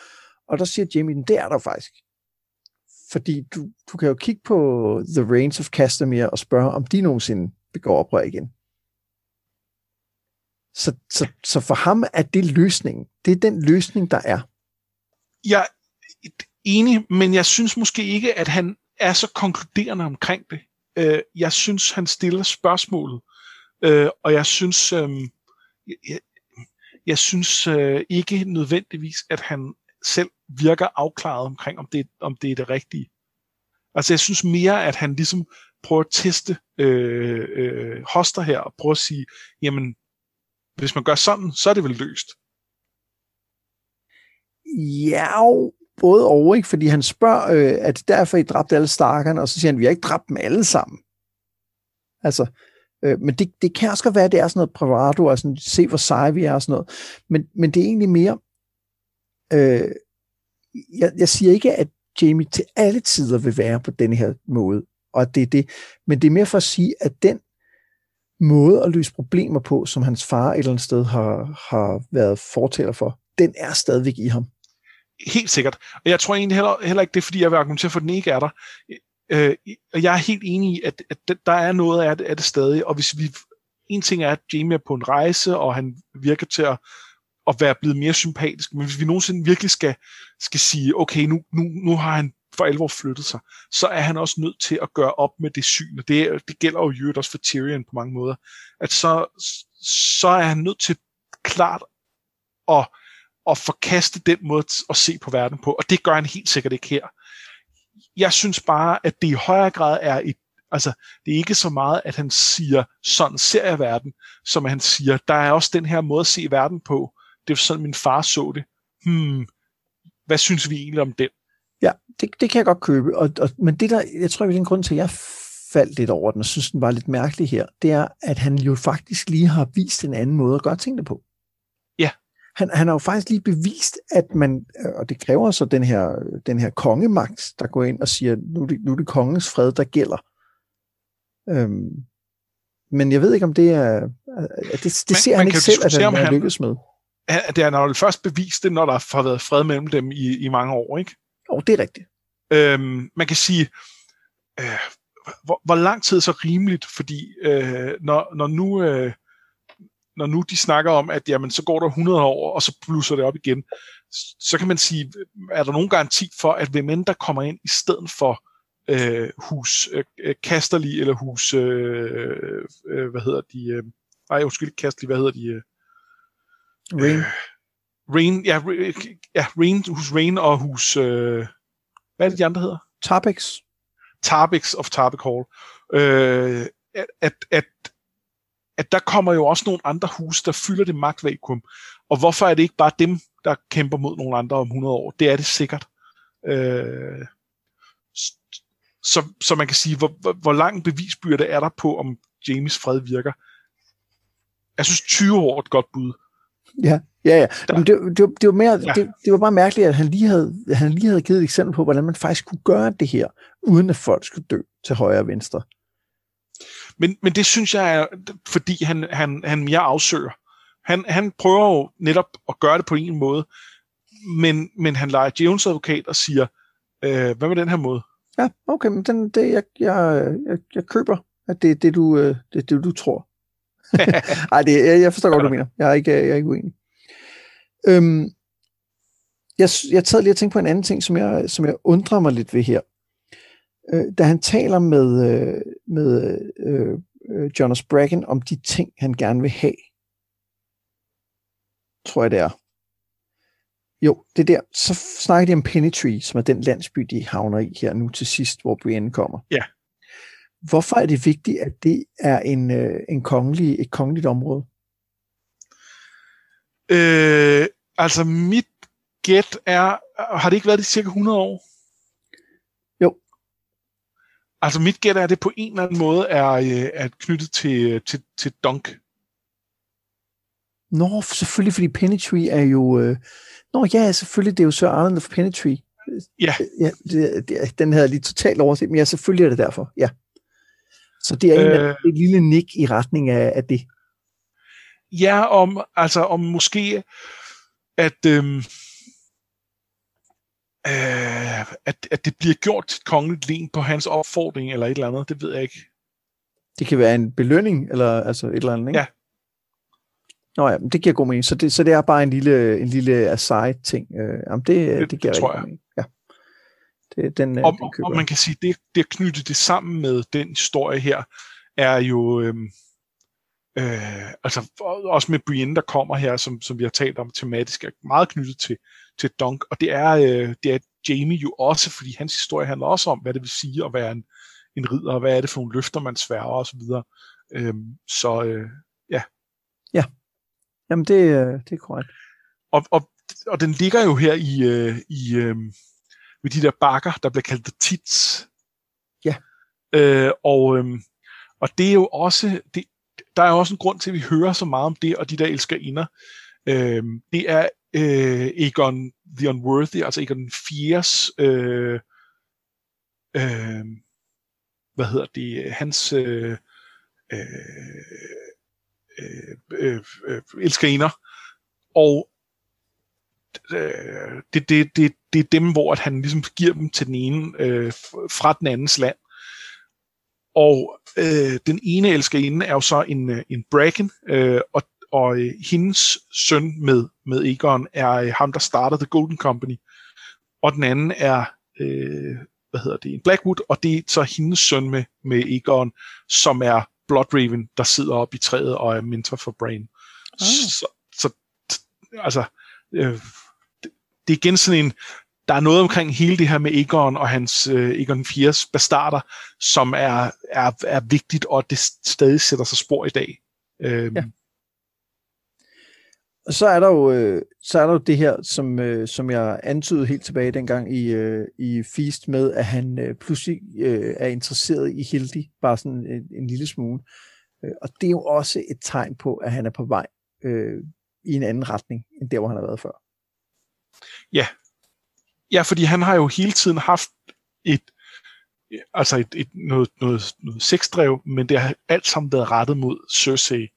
Og der siger Jamie, "Men det er der faktisk. Fordi du, du kan jo kigge på The Reigns of Castamere og spørge, om de nogensinde begår oprør igen. Så, så, så for ham er det løsningen. Det er den løsning, der er. Jeg er enig, men jeg synes måske ikke, at han er så konkluderende omkring det. Øh, jeg synes, han stiller spørgsmålet, øh, og jeg synes, øhm, jeg, jeg synes øh, ikke nødvendigvis, at han selv virker afklaret omkring, om det, om det er det rigtige. Altså jeg synes mere, at han ligesom prøver at teste øh, øh, hoster her, og prøver at sige, jamen, hvis man gør sådan, så er det vel løst. Ja, både og, ikke? Fordi han spørger, øh, at derfor I dræbte alle starkerne, og så siger han, vi har ikke dræbt dem alle sammen. Altså, øh, men det, det kan også godt være, at det er sådan noget bravado, og sådan, se hvor seje vi er og sådan noget. Men, men det er egentlig mere, øh, jeg, jeg siger ikke, at Jamie til alle tider vil være på den her måde, og det er det, men det er mere for at sige, at den måde at løse problemer på, som hans far et eller andet sted har, har været fortæller for, den er stadigvæk i ham. Helt sikkert. Og jeg tror egentlig heller, heller ikke, det er, fordi jeg vil argumentere for, at den ikke er der. Øh, og jeg er helt enig i, at, at der er noget af det, af det stadig. Og hvis vi... En ting er, at Jamie er på en rejse, og han virker til at, at være blevet mere sympatisk. Men hvis vi nogensinde virkelig skal, skal sige, okay, nu, nu, nu har han for alvor flyttet sig, så er han også nødt til at gøre op med det syn. Og det, det gælder jo i også for Tyrion på mange måder. At så, så er han nødt til klart at at forkaste den måde at se på verden på, og det gør han helt sikkert ikke her. Jeg synes bare, at det i højere grad er et, altså, det er ikke så meget, at han siger, sådan ser jeg verden, som at han siger, der er også den her måde at se verden på. Det er sådan, min far så det. Hmm, hvad synes vi egentlig om den? Ja, det, det kan jeg godt købe, og, og, men det der, jeg tror, det er en grund til, at jeg faldt lidt over den, og synes, den var lidt mærkelig her, det er, at han jo faktisk lige har vist en anden måde at gøre tingene på. Ja. Han, han har jo faktisk lige bevist, at man, og det kræver så den her, den her kongemagt, der går ind og siger, nu er det, nu er det kongens fred, der gælder. Øhm, men jeg ved ikke, om det er... Det, det Man- ser man han ikke selv, at han, han han- lykkes med. Han- Det er, når det først bevist det, når der har været fred mellem dem i, i mange år, ikke? Jo, det er rigtigt. Øhm, man kan sige, øh, hvor, hvor lang tid er så rimeligt, fordi øh, når, når nu... Øh, når nu de snakker om, at jamen, så går der 100 år, og så blusser det op igen, så kan man sige, er der nogen garanti for, at hvem end der kommer ind i stedet for øh, hus øh, Kasterli, eller hus, øh, øh, hvad hedder de, øh, nej, undskyld, Kasterli, hvad hedder de? Øh, Rain. Øh, Rain, ja, ja, Rain, hus Rain og hus, øh, hvad er det, de andre hedder? Tarbex. Tarbex of Tarbex Hall. Øh, at, at, at der kommer jo også nogle andre huse, der fylder det magtvakuum. Og hvorfor er det ikke bare dem, der kæmper mod nogle andre om 100 år? Det er det sikkert. Øh, så, så man kan sige, hvor, hvor, hvor lang bevisbyrde er der på, om Jamies fred virker? Jeg synes 20 år er et godt bud. Ja, ja, ja. Men det, det, det, var mere, ja. det, det var bare mærkeligt, at han lige, havde, han lige havde givet et eksempel på, hvordan man faktisk kunne gøre det her, uden at folk skulle dø til højre og venstre. Men, men det synes jeg er, fordi han, han, han mere afsøger. Han, han prøver jo netop at gøre det på en måde, men, men han leger Jones advokat og siger, øh, hvad med den her måde? Ja, okay, men den, det, jeg, jeg, jeg, jeg køber, at det er det, du, øh, det, det, du tror. Ej, det, jeg, jeg forstår godt, hvad du mener. Jeg er ikke, jeg er ikke uenig. Øhm, jeg, jeg tager lige at tænke på en anden ting, som jeg, som jeg undrer mig lidt ved her. Øh, da han taler med, øh, med øh, øh, Jonas Bracken om de ting, han gerne vil have, tror jeg det er. Jo, det der. Så snakker de om Pennytree, som er den landsby, de havner i her nu til sidst, hvor Brienne kommer. Ja. Hvorfor er det vigtigt, at det er en, øh, en kongelig, et kongeligt område? Øh, altså mit gæt er, har det ikke været det cirka 100 år? Jo. Altså mit gæt er, at det på en eller anden måde er, øh, er knyttet til, til, til Dunk. Nå, selvfølgelig, fordi Pennytree er jo... Øh... Nå ja, selvfølgelig, det er jo Sir Arnold of Pennytree. Ja. ja det, det, den havde jeg lige totalt overset, men ja, selvfølgelig er det derfor, ja. Så det er øh, et lille nik i retning af, af det. Ja, om, altså om måske, at, øhm, øh, at, at det bliver gjort til kongeligt len på hans opfordring, eller et eller andet, det ved jeg ikke. Det kan være en belønning, eller altså et eller andet, ikke? Ja. Nå ja, det giver god mening. Så det, så det er bare en lille, en lille aside-ting. Øh, jamen det, det, det giver det tror jeg. mening. Ja. Det, den, og, den og man kan sige, det, det at knytte det sammen med den historie her, er jo, øhm, øh, altså også med Brienne, der kommer her, som, som vi har talt om tematisk, er meget knyttet til, til Dunk, og det er, øh, det er Jamie jo også, fordi hans historie handler også om, hvad det vil sige at være en, en ridder, og hvad er det for nogle løfter, man sværger osv. Øhm, så øh, ja. Ja, jamen det, øh, det er korrekt. Og, og, og den ligger jo her i, øh, i øh, ved de der bakker, der bliver kaldt the tits. Ja. Øh, og, øh, og det er jo også, det, der er også en grund til, at vi hører så meget om det, og de der elskerinder. Øh, det er øh, Egon the Unworthy, altså Egon Fiers, øh, øh, hvad hedder det, hans øh, øh, øh, øh, elskerinder. Og øh, det, det, det, det er dem, hvor at han ligesom giver dem til den ene øh, fra den andens land. Og øh, den ene elskerinde er jo så en, øh, en Bracken, øh, og, og øh, hendes søn med, med Egon er øh, ham, der starter The Golden Company. Og den anden er, øh, hvad hedder det, en Blackwood, og det er så hendes søn med, med Egon, som er Bloodraven, der sidder oppe i træet og er mentor for Brain. Ah. Så, så altså, øh, det er igen sådan en, der er noget omkring hele det her med Egon og hans øh, Egon 4's bastarder, som er, er, er vigtigt, og det stadig sætter sig spor i dag. Øhm. Ja. Og så er der jo, øh, så er der jo det her, som, øh, som jeg antydede helt tilbage dengang i, øh, i Feast med, at han øh, pludselig øh, er interesseret i Hildi, bare sådan en, en lille smule. Øh, og det er jo også et tegn på, at han er på vej øh, i en anden retning, end der, hvor han har været før. Ja. Ja, fordi han har jo hele tiden haft et, altså et, et, noget, noget, noget sexdrev, men det har alt sammen været rettet mod Cersei.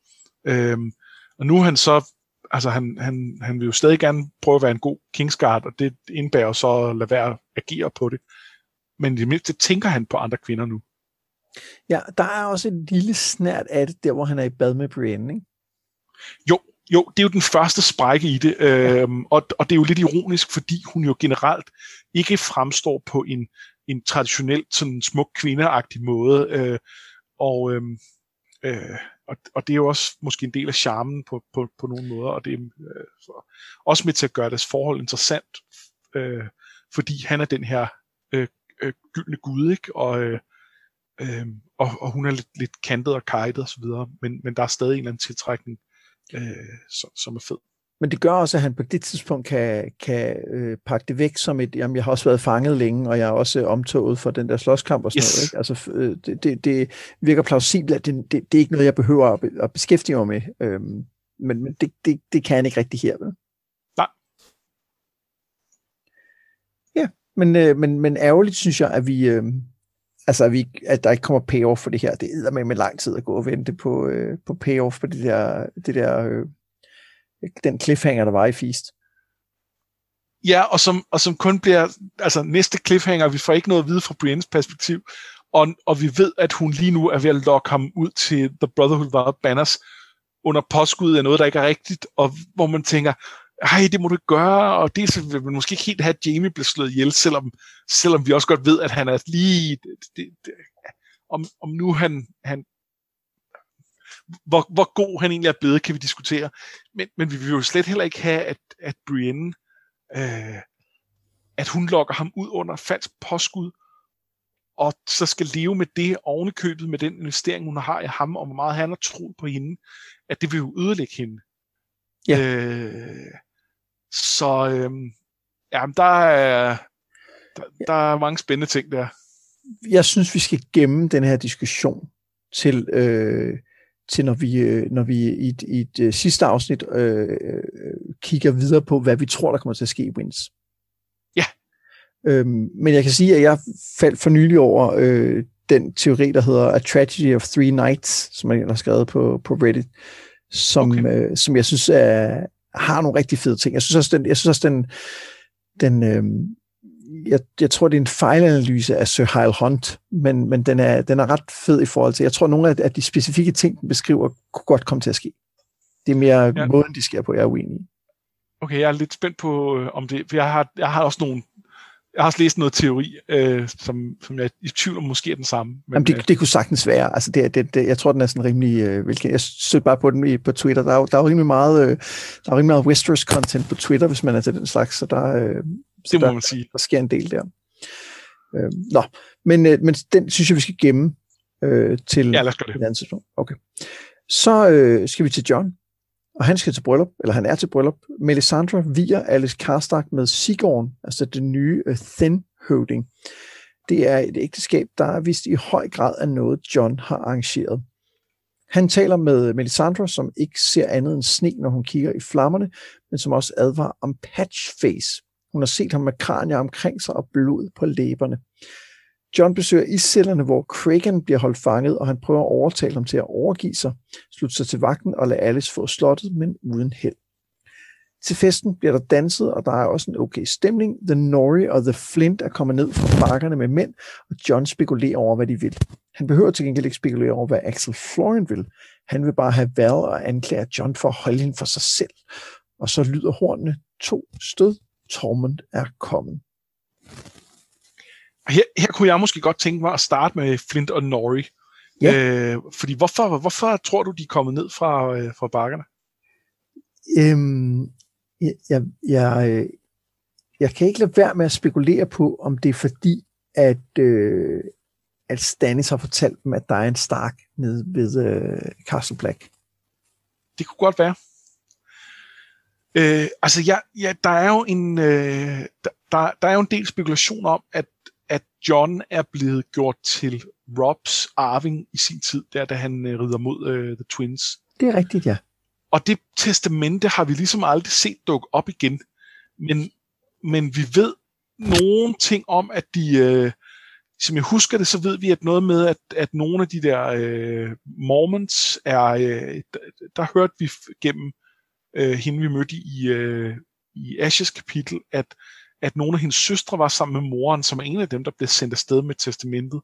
Øhm, og nu er han så altså han, han, han vil jo stadig gerne prøve at være en god Kingsguard, og det indebærer så at lade være at agere på det. Men i det mindste tænker han på andre kvinder nu. Ja, der er også en lille snært af det, der hvor han er i bad med Brienne, ikke? Jo, jo, det er jo den første sprække i det, øhm, og, og det er jo lidt ironisk, fordi hun jo generelt ikke fremstår på en, en traditionelt sådan smuk kvindeagtig måde, øh, og, øh, øh, og, og det er jo også måske en del af charmen på, på, på nogle måder, og det er øh, også med til at gøre deres forhold interessant, øh, fordi han er den her øh, øh, gyldne gud, ikke? Og, øh, øh, og, og hun er lidt, lidt kantet og kajtet osv., men, men der er stadig en eller anden tiltrækning, øh, som, som er fed. Men det gør også, at han på det tidspunkt kan, kan øh, pakke det væk som et, jamen jeg har også været fanget længe, og jeg er også omtoget for den der slåskamp og sådan yes. noget. Ikke? Altså, øh, det, det, det virker plausibelt, at det, det, det er ikke noget, jeg behøver at, at beskæftige mig med. Øhm, men men det, det, det kan han ikke rigtig her, vel? Nej. Ja, men, øh, men, men ærgerligt synes jeg, at vi, øh, altså at, vi, at der ikke kommer payoff for det her. Det er med med lang tid at gå og vente på, øh, på payoff på det der, det der øh, den cliffhanger, der var i Feast. Ja, og som, og som kun bliver, altså næste cliffhanger, vi får ikke noget at vide fra Briennes perspektiv, og, og vi ved, at hun lige nu er ved at lokke ham ud til The Brotherhood of Banners under påskud af noget, der ikke er rigtigt, og hvor man tænker, ej, det må du gøre, og det vil man måske ikke helt have, at Jamie bliver slået ihjel, selvom, selvom vi også godt ved, at han er lige, det, det, det, om, om nu han, han hvor, hvor god han egentlig er blevet, kan vi diskutere. Men, men vi vil jo slet heller ikke have, at, at Brienne, øh, at hun lokker ham ud under falsk påskud, og så skal leve med det ovenikøbet med den investering, hun har i ham, og hvor meget han har troet på hende, at det vil jo ødelægge hende. Ja. Øh, så øh, ja, der er, der, der er mange spændende ting der. Jeg synes, vi skal gemme den her diskussion til, øh, til når vi, øh, når vi i et, i et øh, sidste afsnit øh, øh, kigger videre på, hvad vi tror, der kommer til at ske i Wins. Ja. Øhm, men jeg kan sige, at jeg faldt for nylig over øh, den teori, der hedder A Tragedy of Three Nights, som jeg har skrevet på, på Reddit, som, okay. øh, som jeg synes er, har nogle rigtig fede ting. Jeg synes også, den, jeg synes også, den, den, øh, jeg, jeg tror, det er en fejlanalyse af Sir Heil Hunt, men, men den, er, den er ret fed i forhold til, jeg tror, nogle af, af de specifikke ting, den beskriver, kunne godt komme til at ske. Det er mere ja. måden, de sker på, jeg er uenig i. Okay, jeg er lidt spændt på, øh, om det, for jeg har, jeg har også nogle, jeg har også læst noget teori, øh, som, som jeg er i tvivl om måske er den samme. Men, Jamen det, øh, det kunne sagtens være. Altså det, det, det, jeg tror, den er sådan rimelig øh, hvilken, Jeg søgte bare på den i, på Twitter. Der er, der er jo rimelig meget, øh, der er rimelig meget Westeros-content på Twitter, hvis man er til den slags. Så der, øh, så det må der, man sige. Der sker en del der. Øh, nå, men, øh, men den synes jeg, vi skal gemme øh, til ja, lad os det. et andet tidspunkt. Okay. Så øh, skal vi til John, og han skal til bryllup, eller han er til bryllup. Melisandre viger Alice Karstark med Sigorn, altså det nye øh, uh, Thin Høvding. Det er et ægteskab, der er vist i høj grad af noget, John har arrangeret. Han taler med Melisandre, som ikke ser andet end sne, når hun kigger i flammerne, men som også advarer om Patchface, hun har set ham med kranier omkring sig og blod på læberne. John besøger iscellerne, hvor Kraken bliver holdt fanget, og han prøver at overtale ham til at overgive sig, slutte sig til vagten og lade Alice få slottet, men uden held. Til festen bliver der danset, og der er også en okay stemning. The Nori og The Flint er kommet ned fra bakkerne med mænd, og John spekulerer over, hvad de vil. Han behøver til gengæld ikke spekulere over, hvad Axel Florian vil. Han vil bare have været og anklage John for at holde hende for sig selv. Og så lyder hornene to stød Tormund er kommet. Her, her kunne jeg måske godt tænke mig at starte med Flint og Nori. Ja. Øh, fordi hvorfor, hvorfor tror du, de er kommet ned fra, øh, fra bakkerne? Øhm, jeg, jeg, jeg, øh, jeg kan ikke lade være med at spekulere på, om det er fordi, at, øh, at Stannis har fortalt dem, at der er en Stark nede ved øh, Castle Black. Det kunne godt være. Øh, altså, ja, ja, der er jo en øh, der, der er jo en del spekulation om, at, at John er blevet gjort til Robs arving i sin tid, der da han øh, rider mod øh, The Twins. Det er rigtigt, ja. Og det testamente har vi ligesom aldrig set dukke op igen. Men, men vi ved nogle ting om, at de, øh, som jeg husker det, så ved vi, at noget med, at, at nogle af de der øh, Mormons er, øh, der, der hørte vi gennem øh, hende vi mødte i, øh, i Ashes kapitel, at, at nogle af hendes søstre var sammen med moren, som er en af dem, der blev sendt afsted med testamentet.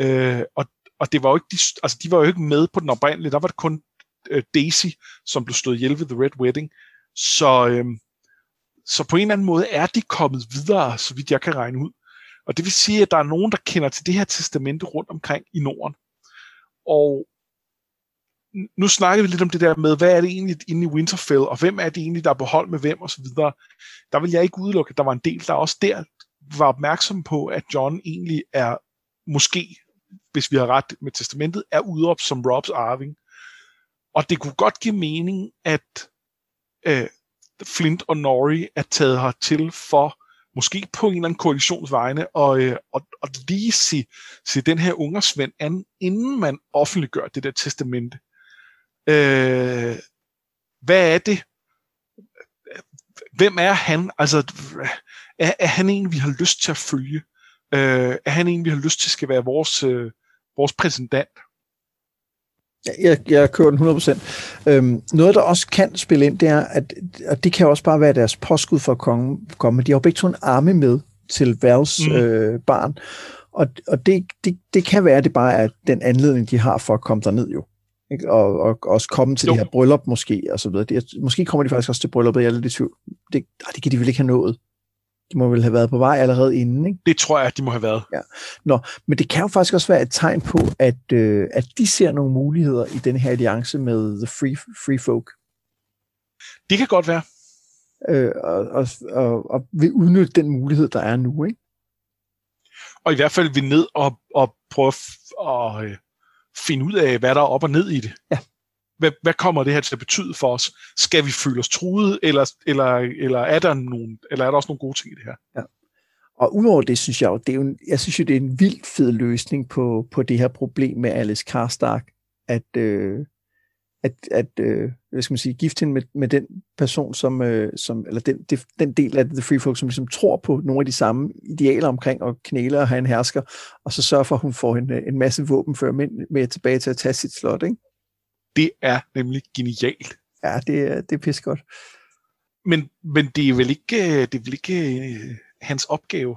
Øh, og, og det var jo ikke de, altså, de var jo ikke med på den oprindelige, der var det kun øh, Daisy, som blev stået ihjel ved The Red Wedding. Så, øh, så på en eller anden måde er de kommet videre, så vidt jeg kan regne ud. Og det vil sige, at der er nogen, der kender til det her testamente rundt omkring i Norden. Og nu snakker vi lidt om det der med, hvad er det egentlig inde i Winterfell, og hvem er det egentlig, der er på hold med hvem, og så videre. Der vil jeg ikke udelukke, at der var en del, der også der var opmærksom på, at John egentlig er, måske, hvis vi har ret med testamentet, er udop som Robs arving. Og det kunne godt give mening, at øh, Flint og Nori er taget hertil for måske på en eller anden koalitionsvegne, og, øh, og, og lige se, se den her ungersvend an, inden man offentliggør det der testamente. Øh, hvad er det? Hvem er han? Altså, er, er han en, vi har lyst til at følge? Øh, er han en, vi har lyst til skal være vores, øh, vores præsident? Jeg, jeg kører den 100%. Øhm, noget, der også kan spille ind, det er, at og det kan også bare være deres påskud for at komme. komme. De har jo begge to en arme med til Vals mm. øh, barn. Og, og det, det, det kan være, at det bare er den anledning, de har for at komme derned jo. Ikke? Og, og også komme til jo. det her bryllup måske, og så videre. Det, måske kommer de faktisk også til brylluppet, jeg er lidt i tvivl. Det, det kan de vel ikke have nået. De må vel have været på vej allerede inden, ikke? Det tror jeg, de må have været. Ja. Nå, men det kan jo faktisk også være et tegn på, at, øh, at de ser nogle muligheder i den her alliance med The Free, free Folk. Det kan godt være. Øh, og, og, og, og vil udnytte den mulighed, der er nu, ikke? Og i hvert fald vil ned og, og prøve at øh, finde ud af, hvad der er op og ned i det. Ja hvad, hvad kommer det her til at betyde for os? Skal vi føle os truet, eller, eller, eller, er, der nogen, eller er der også nogle gode ting i det her? Ja. Og udover det, synes jeg jo, det er jo en, jeg synes jo, det er en vildt fed løsning på, på det her problem med Alice Karstark, at, øh, at, at øh, hvad skal man sige, gifte hende med, med den person, som, øh, som eller den, det, den del af The Free Folk, som ligesom tror på nogle af de samme idealer omkring at knæle og have en hersker, og så sørge for, at hun får en, en masse våbenfører med, med tilbage til at tage sit slot, ikke? Det er nemlig genialt. Ja, det er, det er pisse godt. Men, men det er vel ikke, det er vel ikke øh, hans opgave?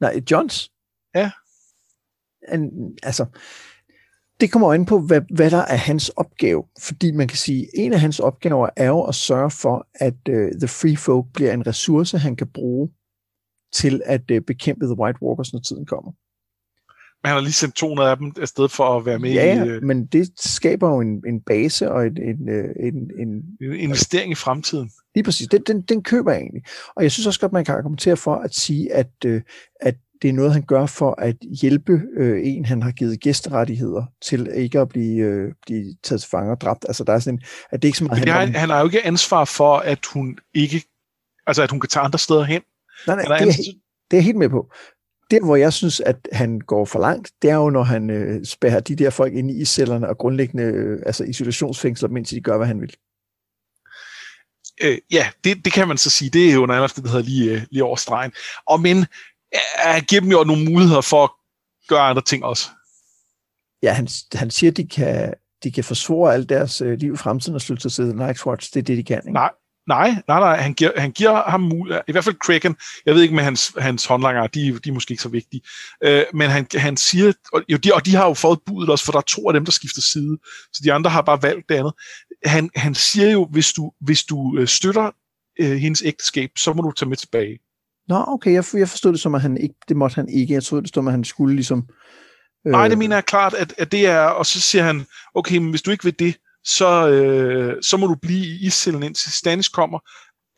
Nej, Johns? Ja. En, altså, det kommer ind på, hvad, hvad der er hans opgave. Fordi man kan sige, en af hans opgaver er jo at sørge for, at uh, The Free Folk bliver en ressource, han kan bruge til at uh, bekæmpe The White Walkers, når tiden kommer. Men han har lige sendt 200 af dem afsted for at være med ja, i... Ja, men det skaber jo en, en base og en, en, en, en... En investering i fremtiden. Lige præcis. Den, den, den køber jeg egentlig. Og jeg synes også godt, man kan argumentere for at sige, at, at det er noget, han gør for at hjælpe øh, en, han har givet gæsterettigheder til ikke at blive, øh, blive taget til fange og dræbt. Altså, der er sådan, at det ikke så meget... Men han, han har jo ikke ansvar for, at hun ikke... Altså, at hun kan tage andre steder hen. Nej, nej, det er, det er jeg helt med på der, hvor jeg synes, at han går for langt, det er jo, når han øh, spærrer de der folk ind i iscellerne og grundlæggende øh, altså isolationsfængsler, mens de gør, hvad han vil. Øh, ja, det, det kan man så sige. Det er jo nærmest det, der hedder lige, øh, lige over stregen. Og men han giver dem jo nogle muligheder for at gøre andre ting også. Ja, han, han siger, at de kan, de kan forsvare alt deres øh, liv i fremtiden og slutte sig til Night's Watch. Det er det, de kan. Ikke? Nej, Nej, nej, nej. Han giver, han giver ham mulighed. I hvert fald Kraken. Jeg ved ikke med hans, hans håndlanger. De, de er måske ikke så vigtige. Øh, men han, han siger... Og, jo, de, og de har jo fået budet også, for der er to af dem, der skifter side. Så de andre har bare valgt det andet. Han, han siger jo, hvis du, hvis du øh, støtter øh, hendes ægteskab, så må du tage med tilbage. Nå, okay. Jeg, jeg forstod det som, at han ikke, det måtte han ikke. Jeg troede, det stod, at han skulle ligesom... Øh... Nej, det mener jeg klart, at, at det er... Og så siger han, okay, men hvis du ikke vil det, så, øh, så må du blive i iscellen indtil Stannis kommer,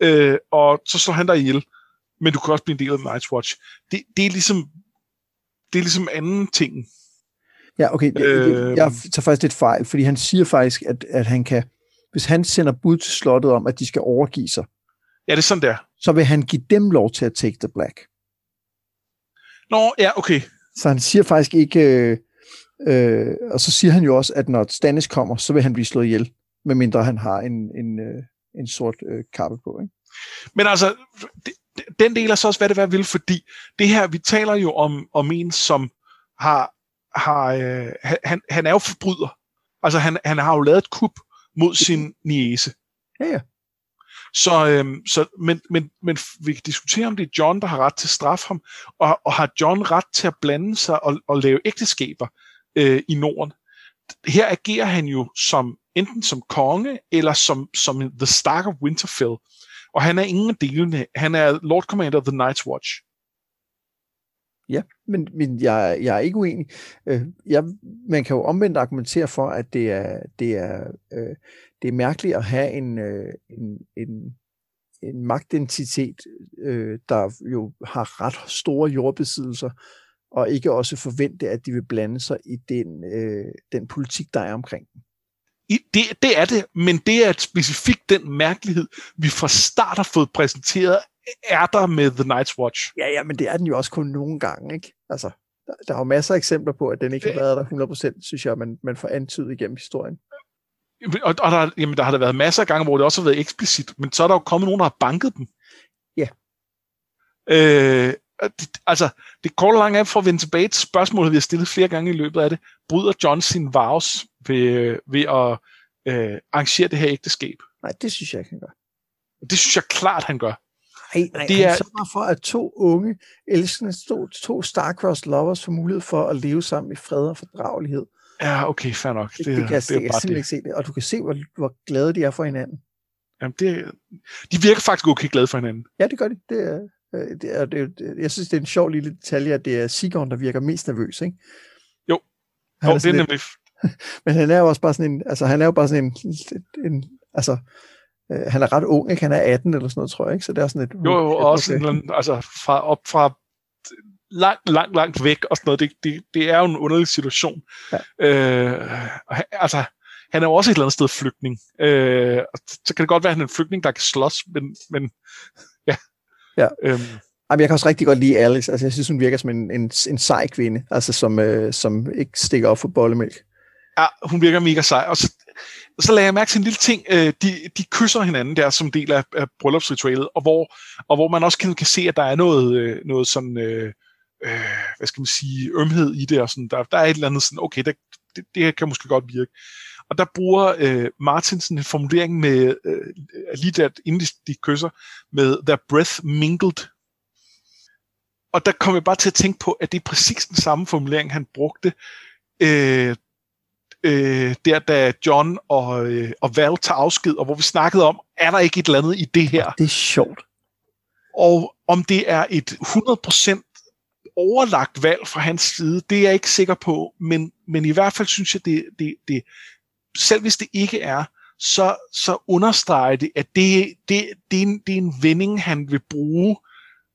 øh, og så slår han dig ihjel. Men du kan også blive en del af Night's Watch. Det, det er ligesom det er ligesom anden ting. Ja, okay. Jeg, øh, jeg tager faktisk lidt fejl, fordi han siger faktisk, at, at han kan, hvis han sender bud til slottet om, at de skal overgive sig, ja, det er sådan der. Så vil han give dem lov til at take the black. Nå, ja, okay. Så han siger faktisk ikke, øh, Øh, og så siger han jo også, at når Stannis kommer, så vil han blive slået ihjel, medmindre han har en, en, øh, en sort øh, kappe på. Ikke? Men altså, det, den del er så også, hvad det hvad vil, fordi det her, vi taler jo om, om en, som har, har øh, han, han er jo forbryder. Altså, han, han har jo lavet et kup mod sin niese. Ja, ja. Så, øhm, så men, men, men vi kan diskutere, om det er John, der har ret til at straffe ham, og, og har John ret til at blande sig og, og lave ægteskaber øh, i Norden. Her agerer han jo som enten som konge, eller som, som The Stark of Winterfell. Og han er ingen af delene. Han er Lord Commander of the Night's Watch. Ja, men, men jeg, jeg er ikke uenig. Øh, jeg, man kan jo omvendt argumentere for, at det er, det er, øh, det er mærkeligt at have en, øh, en, en, en magtidentitet, øh, der jo har ret store jordbesiddelser, og ikke også forvente, at de vil blande sig i den, øh, den politik, der er omkring dem. I, det, det er det, men det er specifikt den mærkelighed, vi fra start har fået præsenteret, er der med The Night's Watch. Ja, ja, men det er den jo også kun nogle gange, ikke? Altså, der, der er jo masser af eksempler på, at den ikke har været der 100%, synes jeg, man, man får antydet igennem historien. Og, og der, jamen, der har der været masser af gange, hvor det også har været eksplicit, men så er der jo kommet nogen, der har banket dem. Ja. Øh, det, altså, det korte lange er for at vende tilbage til spørgsmålet, vi har stillet flere gange i løbet af det. Bryder John sin vows ved, ved at øh, arrangere det her ægteskab? Nej, det synes jeg ikke, han gør. Det synes jeg klart, han gør. Nej, nej det er sørger for, at to unge, elskende, to, to star-crossed lovers får mulighed for at leve sammen i fred og fordragelighed. Ja, okay, fair nok. Det, det, det kan jeg, se, jeg simpelthen ikke se det. Og du kan se, hvor, hvor glade de er for hinanden. Jamen, det, de virker faktisk okay glade for hinanden. Ja, det gør de. Det er, øh, det er, det er, jeg synes, det er en sjov lille detalje, at det er Sigon, der virker mest nervøs, ikke? Jo, han jo er det er nemlig... Men han er jo også bare sådan en, altså han er jo bare sådan en, en altså, øh, han er ret ung, ikke? Han er 18 eller sådan noget, tror jeg, ikke? Så det er sådan et... Jo, jo, og også okay. en, altså fra, op fra langt, langt, langt væk og sådan noget. Det, det, det er jo en underlig situation. Ja. Øh, altså, han er jo også et eller andet sted flygtning. Øh, så kan det godt være, at han er en flygtning, der kan slås, men, men ja. ja. Øhm. Jamen, jeg kan også rigtig godt lide Alice. Altså, jeg synes, hun virker som en, en, en sej kvinde, altså, som, øh, som ikke stikker op for bollemælk. Ja, hun virker mega sej. Og så, så lagde jeg mærke til en lille ting. Øh, de, de kysser hinanden der som del af, af bryllupsritualet, og hvor, og hvor man også kan, kan se, at der er noget, øh, noget sådan... Øh, øh, hvad skal man sige, ømhed i det, og sådan, der, der er et eller andet sådan, okay, det, det, det her kan måske godt virke. Og der bruger øh, Martinsen en formulering med, øh, lige der, inden de, de kysser, med their breath mingled. Og der kom jeg bare til at tænke på, at det er præcis den samme formulering, han brugte, øh, øh, der da John og, øh, og Val tager afsked, og hvor vi snakkede om, er der ikke et eller andet i det her? Det er sjovt. Og om det er et 100% overlagt valg fra hans side, det er jeg ikke sikker på, men, men i hvert fald synes jeg, det, det, det selv hvis det ikke er, så, så understreger det, at det, det, det, er en, det er en vending, han vil bruge,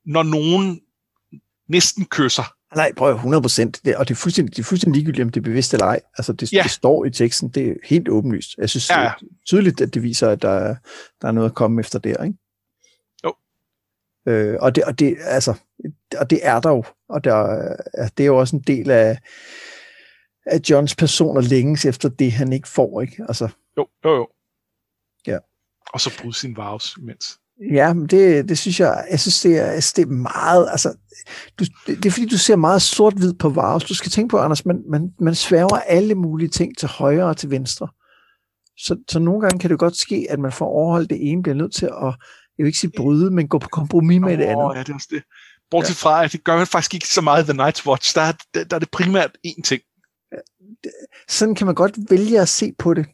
når nogen næsten kysser. Nej, prøv 100 procent. Og det er fuldstændig, det er fuldstændig ligegyldigt, om det er bevidst eller ej. Altså, det, ja. det står i teksten. Det er helt åbenlyst. Jeg synes ja. det er tydeligt, at det viser, at der, der er noget at komme efter der, ikke? Jo. Øh, og, det, og, det, altså, og det er der jo. Og der, det er jo også en del af, af Johns person at længes efter det, han ikke får, ikke? Altså, jo, jo, jo. Ja. Og så bryde sin vows imens. Ja, men det, det synes jeg, jeg synes, det er, altså, det er meget, altså, du, det, er fordi, du ser meget sort-hvid på vows. Du skal tænke på, Anders, man, man, man sværger alle mulige ting til højre og til venstre. Så, så nogle gange kan det godt ske, at man får overholdt det ene, bliver nødt til at, jeg vil ikke sige bryde, men gå på kompromis med oh, det andet. Ja, det er også det. Bortset ja. fra, at det gør man faktisk ikke så meget i The Night's Watch. Der er, der, der er det primært én ting. Sådan kan man godt vælge at se på det.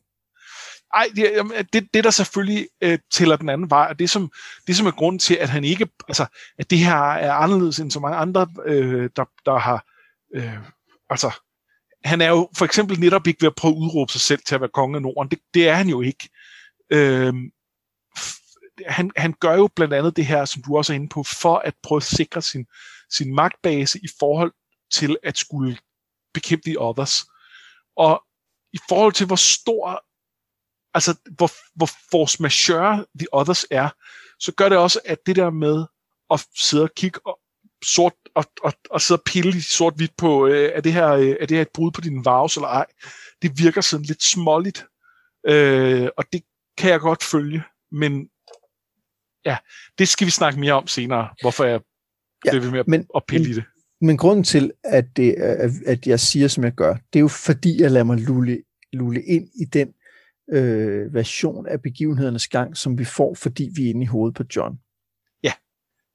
Ej, det, det, det der selvfølgelig øh, tæller den anden vej, og det som, det som er grund til, at han ikke, altså, at det her er anderledes end så mange andre, øh, der, der har, øh, altså, han er jo for eksempel netop ikke ved at prøve at udråbe sig selv til at være konge af Norden. Det, det er han jo ikke. Øh, han, han gør jo blandt andet det her, som du også er inde på, for at prøve at sikre sin, sin magtbase i forhold til at skulle bekæmpe de others. Og i forhold til, hvor stor, altså hvor, hvor force majeure the others er, så gør det også, at det der med at sidde og kigge og, sort, og, og, og sidde og pille sort-hvidt på, øh, er, det her, øh, er det her et brud på din vows eller ej, det virker sådan lidt småligt. Øh, og det kan jeg godt følge, men ja, det skal vi snakke mere om senere, hvorfor jeg ja, bliver ved med men, at pille i det. Men grunden til, at, det, at jeg siger, som jeg gør, det er jo fordi, jeg lader mig lulle, lulle ind i den øh, version af begivenhedernes gang, som vi får, fordi vi er inde i hovedet på John. Ja.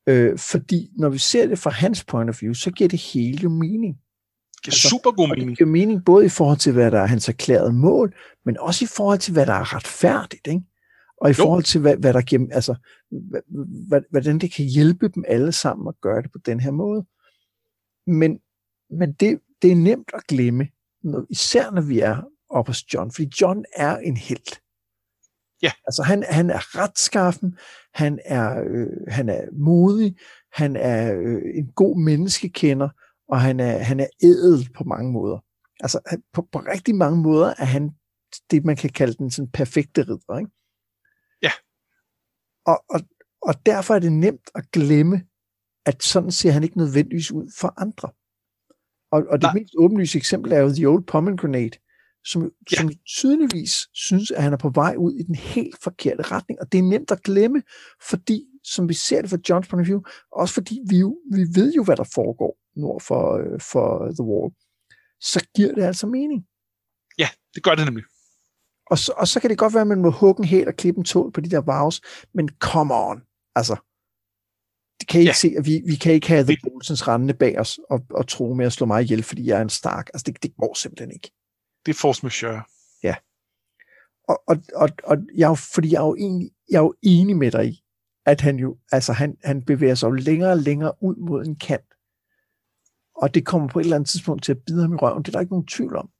Øh, fordi når vi ser det fra hans point of view, så giver det hele jo mening. Det giver altså, super god mening. Det giver mening både i forhold til, hvad der er hans erklærede mål, men også i forhold til, hvad der er retfærdigt. Ikke? Og i jo. forhold til, hvad, hvad der giver, altså, hvad, hvordan det kan hjælpe dem alle sammen at gøre det på den her måde. Men, men det, det er nemt at glemme, når, især når vi er oppe hos John, fordi John er en held. Ja. Altså han, han er retskaffen, han er, øh, han er modig, han er øh, en god menneskekender, og han er, han er ædel på mange måder. Altså på, på rigtig mange måder er han det, man kan kalde den sådan perfekte ridder. Ikke? Og, og, og derfor er det nemt at glemme, at sådan ser han ikke nødvendigvis ud for andre. Og, og det Nej. mest åbenlyse eksempel er jo The Old Pomegranate, som, ja. som tydeligvis synes, at han er på vej ud i den helt forkerte retning. Og det er nemt at glemme, fordi, som vi ser det fra Johns point of view, også fordi vi, jo, vi ved jo, hvad der foregår nord for, øh, for The Wall, så giver det altså mening. Ja, det gør det nemlig. Og så, og så kan det godt være, at man må hugge en helt og klippe en tål på de der vows, men come on, altså, det kan I ja. ikke se, at vi, vi kan ikke have The Bolsens rendende bag os og, og tro med at slå mig ihjel, fordi jeg er en stark. Altså, det, det går simpelthen ikke. Det er force majeure. Ja. Og, og, og, og jeg, fordi jeg er, jo egentlig, jeg er jo enig med dig i, at han jo, altså han, han bevæger sig jo længere og længere ud mod en kant. Og det kommer på et eller andet tidspunkt til at bide ham i røven. Det er der ikke nogen tvivl om.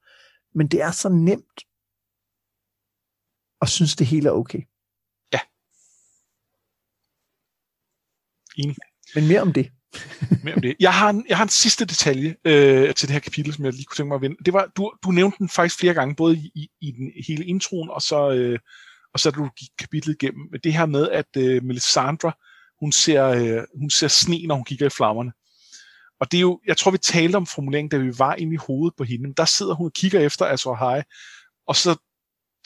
Men det er så nemt at synes, det hele er okay. Ja. Enig. Men mere om det. mere om det. Jeg har en, jeg har en sidste detalje øh, til det her kapitel, som jeg lige kunne tænke mig at vende. Det var, du, du nævnte den faktisk flere gange, både i, i den hele introen, og så, øh, og så du gik kapitlet igennem. Det her med, at øh, Melisandre, hun ser, øh, hun ser sne, når hun kigger i flammerne. Og det er jo, jeg tror, vi talte om formuleringen, da vi var inde i hovedet på hende. Men der sidder hun og kigger efter Azor High, og så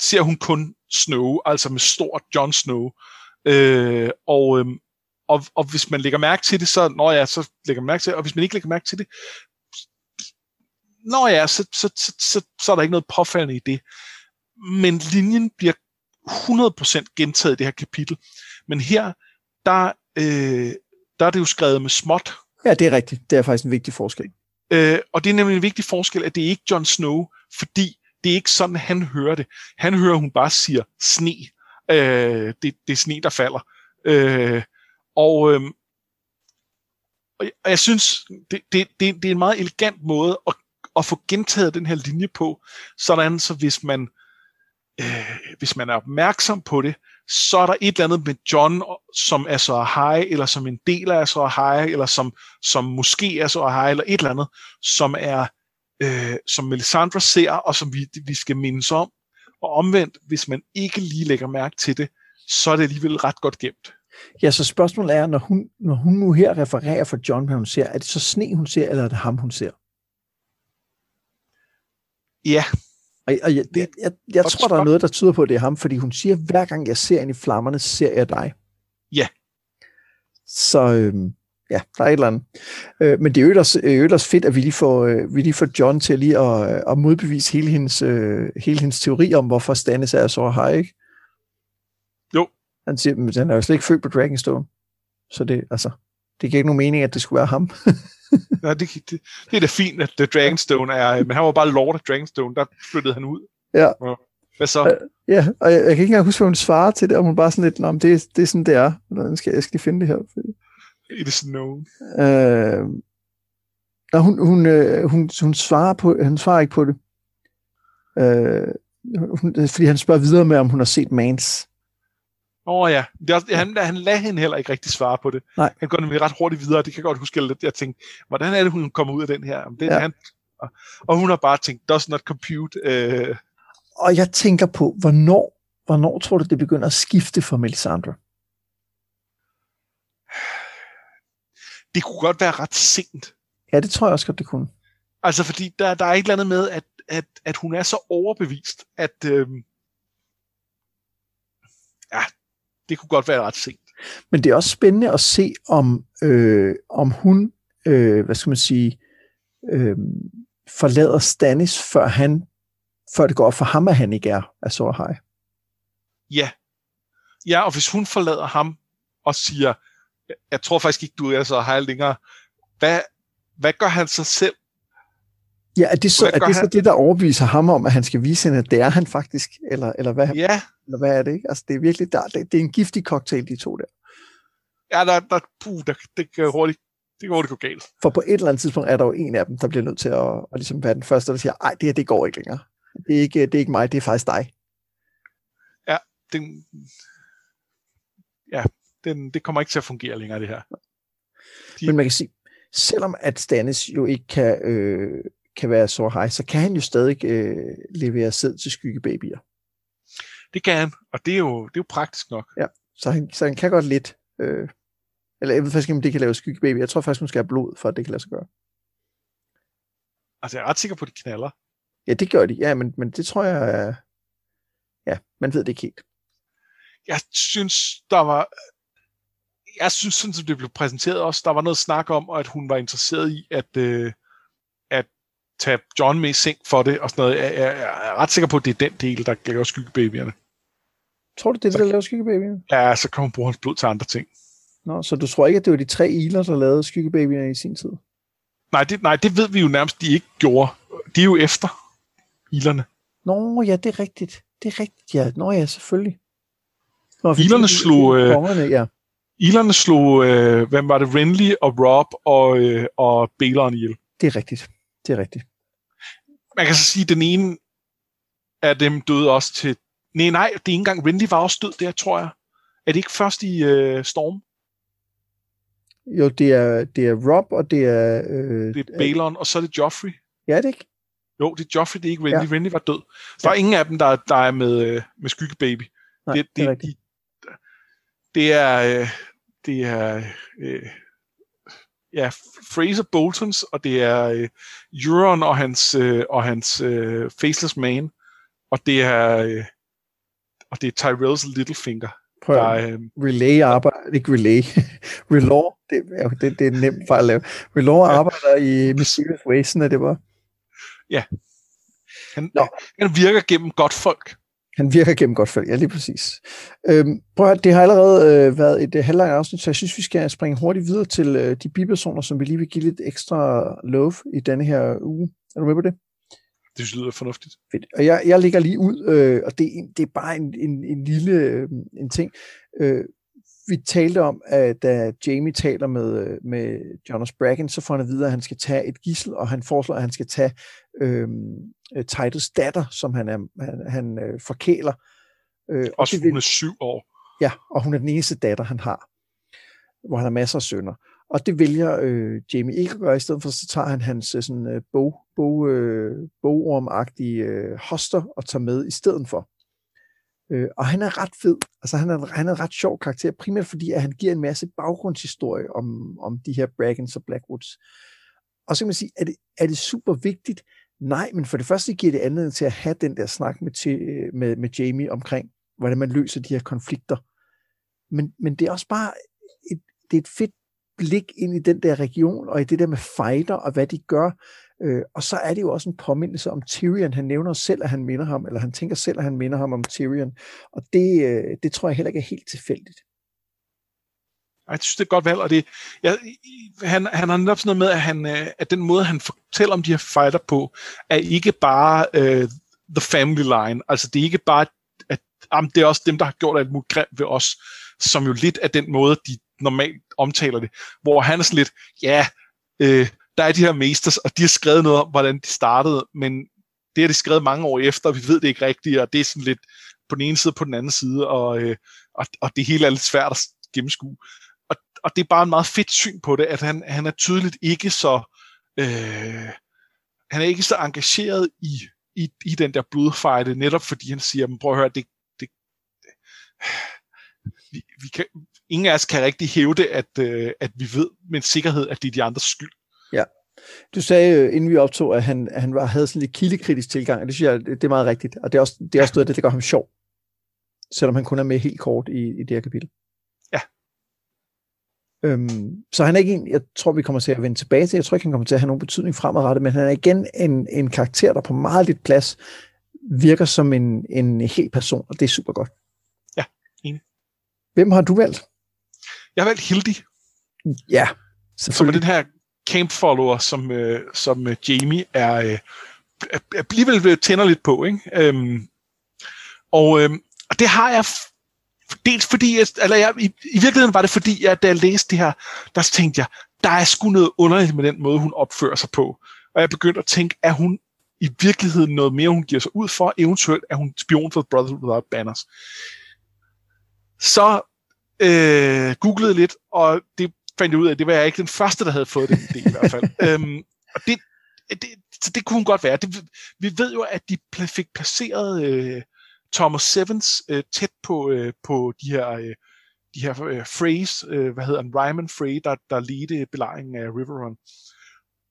ser hun kun Snow, altså med stort Jon Snow. Øh, og, øh, og, og hvis man lægger mærke til det, så, nå ja, så lægger man mærke til det, og hvis man ikke lægger mærke til det, nå ja, så, så, så, så, så er der ikke noget påfaldende i det. Men linjen bliver 100% gentaget i det her kapitel. Men her, der, øh, der er det jo skrevet med småt. Ja, det er rigtigt. Det er faktisk en vigtig forskel. Øh, og det er nemlig en vigtig forskel, at det er ikke Jon Snow, fordi det er ikke sådan, han hører det. Han hører, hun bare siger sne. Øh, det, det er sne, der falder. Øh, og, øh, og jeg synes, det, det, det, det er en meget elegant måde at, at få gentaget den her linje på, sådan så hvis man, øh, hvis man er opmærksom på det, så er der et eller andet med John, som er så high, eller som en del af så high, eller som, som måske er så high, eller et eller andet, som er øh, som Melisandre ser, og som vi, vi skal mindes om. Og omvendt, hvis man ikke lige lægger mærke til det, så er det alligevel ret godt gemt. Ja, så spørgsmålet er, når hun, når hun nu her refererer for John, hvad hun ser, er det så sne, hun ser, eller er det ham, hun ser? Ja. Og, og jeg, jeg, jeg, jeg tror, der er noget, der tyder på, at det er ham, fordi hun siger, hver gang jeg ser ind i flammerne, ser jeg dig. Ja. Så, øhm, ja, der er et eller andet. Øh, men det er jo også, øh, også fedt, at vi lige, får, øh, vi lige får John til lige at, øh, at modbevise hele hendes, øh, hele hendes teori om, hvorfor Stannis er så high, ikke? Jo. Han siger, at han er jo slet ikke født på Dragonstone. Så det, altså, det giver ikke nogen mening, at det skulle være ham. ja, det, det, det er da fint, at The Dragonstone er, men han var bare Lord af Dragonstone, der flyttede han ud. Ja. Hvad så? Øh, ja, og jeg, jeg kan ikke engang huske, hvad hun svarer til det, og hun bare sådan lidt, Nå, det, det er sådan, det er. Jeg skal, jeg skal finde det her. Fordi... It is known. Øh, og hun, hun, øh, hun, hun, svarer på, han svarer ikke på det. Øh, hun, fordi han spørger videre med, om hun har set Mans. Åh oh, ja, det er, han, han lader hende heller ikke rigtig svare på det. Nej. Han går nemlig ret hurtigt videre, det kan jeg godt huske, at jeg tænkte, hvordan er det, hun kommer ud af den her? Det, ja. han, og, og hun har bare tænkt, does not compute. Øh. Og jeg tænker på, hvornår, hvornår tror du, det begynder at skifte for Melisandre? Det kunne godt være ret sent. Ja, det tror jeg også godt, det kunne. Altså, fordi der, der er et eller andet med, at, at, at hun er så overbevist, at øhm, ja, det kunne godt være ret sent. Men det er også spændende at se, om, øh, om hun, øh, hvad skal man sige, øh, forlader Stannis, før han før det går op for ham, at han ikke er, så high. Ja. Ja, og hvis hun forlader ham og siger, jeg tror faktisk ikke, du er så hej længere, hvad, hvad gør han så selv? Ja, er det så, er det, så det, der overbeviser ham om, at han skal vise hende, at det er han faktisk? Eller, eller, hvad, ja. eller hvad er det? Ikke? Altså, det er virkelig der, det, det er en giftig cocktail, de to der. Ja, der, der, puh, der, det kan hurtigt det går det gå galt. For på et eller andet tidspunkt er der jo en af dem, der bliver nødt til at, at ligesom være den første, der siger, ej, det her, det går ikke længere. Det er ikke, det er ikke mig, det er faktisk dig. Ja, den, ja den, det kommer ikke til at fungere længere, det her. De... Men man kan sige, selvom at Stannis jo ikke kan, øh, kan være så high, så kan han jo stadig øh, levere sæd til skyggebabyer. Det kan han, og det er jo, det er jo praktisk nok. Ja, så han, så han kan godt lidt. Øh, eller jeg ved faktisk ikke, om det kan lave skyggebaby. Jeg tror faktisk, hun skal have blod, for at det kan lade sig gøre. Altså, jeg er ret sikker på, at de knaller. Ja, det gør de. Ja, men, men det tror jeg... Ja, man ved det ikke helt. Jeg synes, der var... Jeg synes, sådan som det blev præsenteret også, der var noget snak om, at hun var interesseret i at, øh, at tage John med i seng for det, og sådan noget. Jeg, jeg, jeg er ret sikker på, at det er den del, der gør skyggebabyerne. Tror du, det er det, der laver skyggebabyerne? Ja, så kan hun bruge hans blod til andre ting. Nå, så du tror ikke, at det var de tre iler, der lavede skyggebabyerne i sin tid? Nej det, nej, det ved vi jo nærmest, de ikke gjorde. De er jo efter ilerne. Nå, ja, det er rigtigt. Det er rigtigt, ja. Nå ja, selvfølgelig. Nå, ilerne slog... Øh, kongerne, ja. Ilerne slog, øh, hvem var det, Renly og Rob og, øh, og Balon ihjel. Det er rigtigt. Det er rigtigt. Man kan så sige, at den ene af dem døde også til... Nej, nej, det er ikke engang Renly var også død der, tror jeg. Er det ikke først i øh, Storm? Jo, det er, det er Rob, og det er... Øh, det er Balon, og så er det Joffrey. Ja, det ikke? Jo, det er Joffrey, det er ikke Renly. Ja. Renly var død. Så ja. der er ingen af dem, der, der er med, øh, med Skyggebaby. Nej, det, det, det er rigtigt. De, det er... Øh, det er... Øh, ja, Fraser Boltons, og det er øh, Euron og hans, øh, og hans øh, Faceless Man, og det er, øh, og det er Tyrell's Littlefinger. Prøv der, øh, relay arbejder, ikke relay, Relaw, det, ja, det, det er nemt fejl at lave. Relaw ja. arbejder i Mysterious Ways, er det bare. Ja. Han, Nå. han virker gennem godt folk. Han virker gennem godt folk, ja lige præcis. Øhm, prøv at det har allerede øh, været et øh, halvlangt afsnit, så jeg synes, vi skal springe hurtigt videre til øh, de bipersoner, som vi lige vil give lidt ekstra love i denne her uge. Er du med på det? Det lyder fornuftigt. Fedt. Og jeg, jeg ligger lige ud, øh, og det, det er bare en, en, en lille øh, en ting. Øh, vi talte om, at da Jamie taler med, øh, med Jonas Bracken, så får han at vide, at han skal tage et gissel, og han foreslår, at han skal tage øh, Titus datter, som han, er, han, han øh, forkæler. Øh, Også hun er syv år. Ja, og hun er den eneste datter, han har, hvor han har masser af sønner. Og det vælger øh, Jamie ikke at gøre, i stedet for så tager han hans øh, sådan, øh, bog, bog, øh, bogormagtige øh, hoster og tager med i stedet for. Øh, og han er ret fed. Altså han er, han er en ret sjov karakter, primært fordi at han giver en masse baggrundshistorie om, om de her Braggins og Blackwoods. Og så kan man sige, er det, er det super vigtigt? Nej, men for det første giver det anledning til at have den der snak med, til, med, med Jamie omkring, hvordan man løser de her konflikter. Men, men det er også bare et, det er et fedt blik ind i den der region, og i det der med fighter, og hvad de gør. Øh, og så er det jo også en påmindelse om Tyrion. Han nævner selv, at han minder ham, eller han tænker selv, at han minder ham om Tyrion. Og det, øh, det tror jeg heller ikke er helt tilfældigt. Jeg synes, det er et godt valg, og det, ja, han, han har netop sådan noget med, at, han, øh, at den måde, han fortæller om de her fighter på, er ikke bare uh, the family line. Altså, det er ikke bare, at jamen, det er også dem, der har gjort alt muligt grimt ved os, som jo lidt af den måde, de normalt omtaler det, hvor han er sådan lidt, ja, øh, der er de her masters, og de har skrevet noget om, hvordan de startede, men det har de skrevet mange år efter, og vi ved det ikke rigtigt, og det er sådan lidt på den ene side og på den anden side, og, øh, og, og det hele er lidt svært at gennemskue. Og, og det er bare en meget fedt syn på det, at han, han er tydeligt ikke så øh, han er ikke så engageret i, i, i den der blodfight, netop fordi han siger, men prøv at høre, det, det, det vi, vi kan, ingen af os kan rigtig hævde, at, øh, at vi ved med sikkerhed, at det er de andres skyld. Ja. Du sagde, øh, inden vi optog, at han, han var, havde sådan lidt kildekritisk tilgang, og det synes jeg, det er meget rigtigt. Og det er også, det er også noget det, der gør ham sjov. Selvom han kun er med helt kort i, i det her kapitel. Ja. Øhm, så han er ikke en, jeg tror, vi kommer til at vende tilbage til. Jeg tror ikke, han kommer til at have nogen betydning fremadrettet, men han er igen en, en karakter, der på meget lidt plads virker som en, en hel person, og det er super godt. Hvem har du valgt? Jeg har valgt Hildy. Ja, Som er den her camp-follower, som, øh, som øh, Jamie er, øh, alligevel tænder lidt på. Ikke? Øhm, og, øh, og det har jeg dels fordi, jeg, eller jeg, i, i virkeligheden var det fordi, at da jeg læste det her, der tænkte jeg, der er sgu noget underligt med den måde, hun opfører sig på. Og jeg begyndte at tænke, er hun i virkeligheden noget mere, hun giver sig ud for? Eventuelt er hun spion for Brothers Without Banners. Så øh, googlede lidt, og det fandt jeg ud af, at det var jeg ikke den første, der havde fået den idé i hvert fald. øhm, og det, det, så det kunne hun godt være. Det, vi ved jo, at de fik placeret øh, Thomas Sevens øh, tæt på, øh, på de her, øh, de her øh, Freys, øh, hvad hedder han, Ryman Frey, der, der ledte belejringen af Riverrun.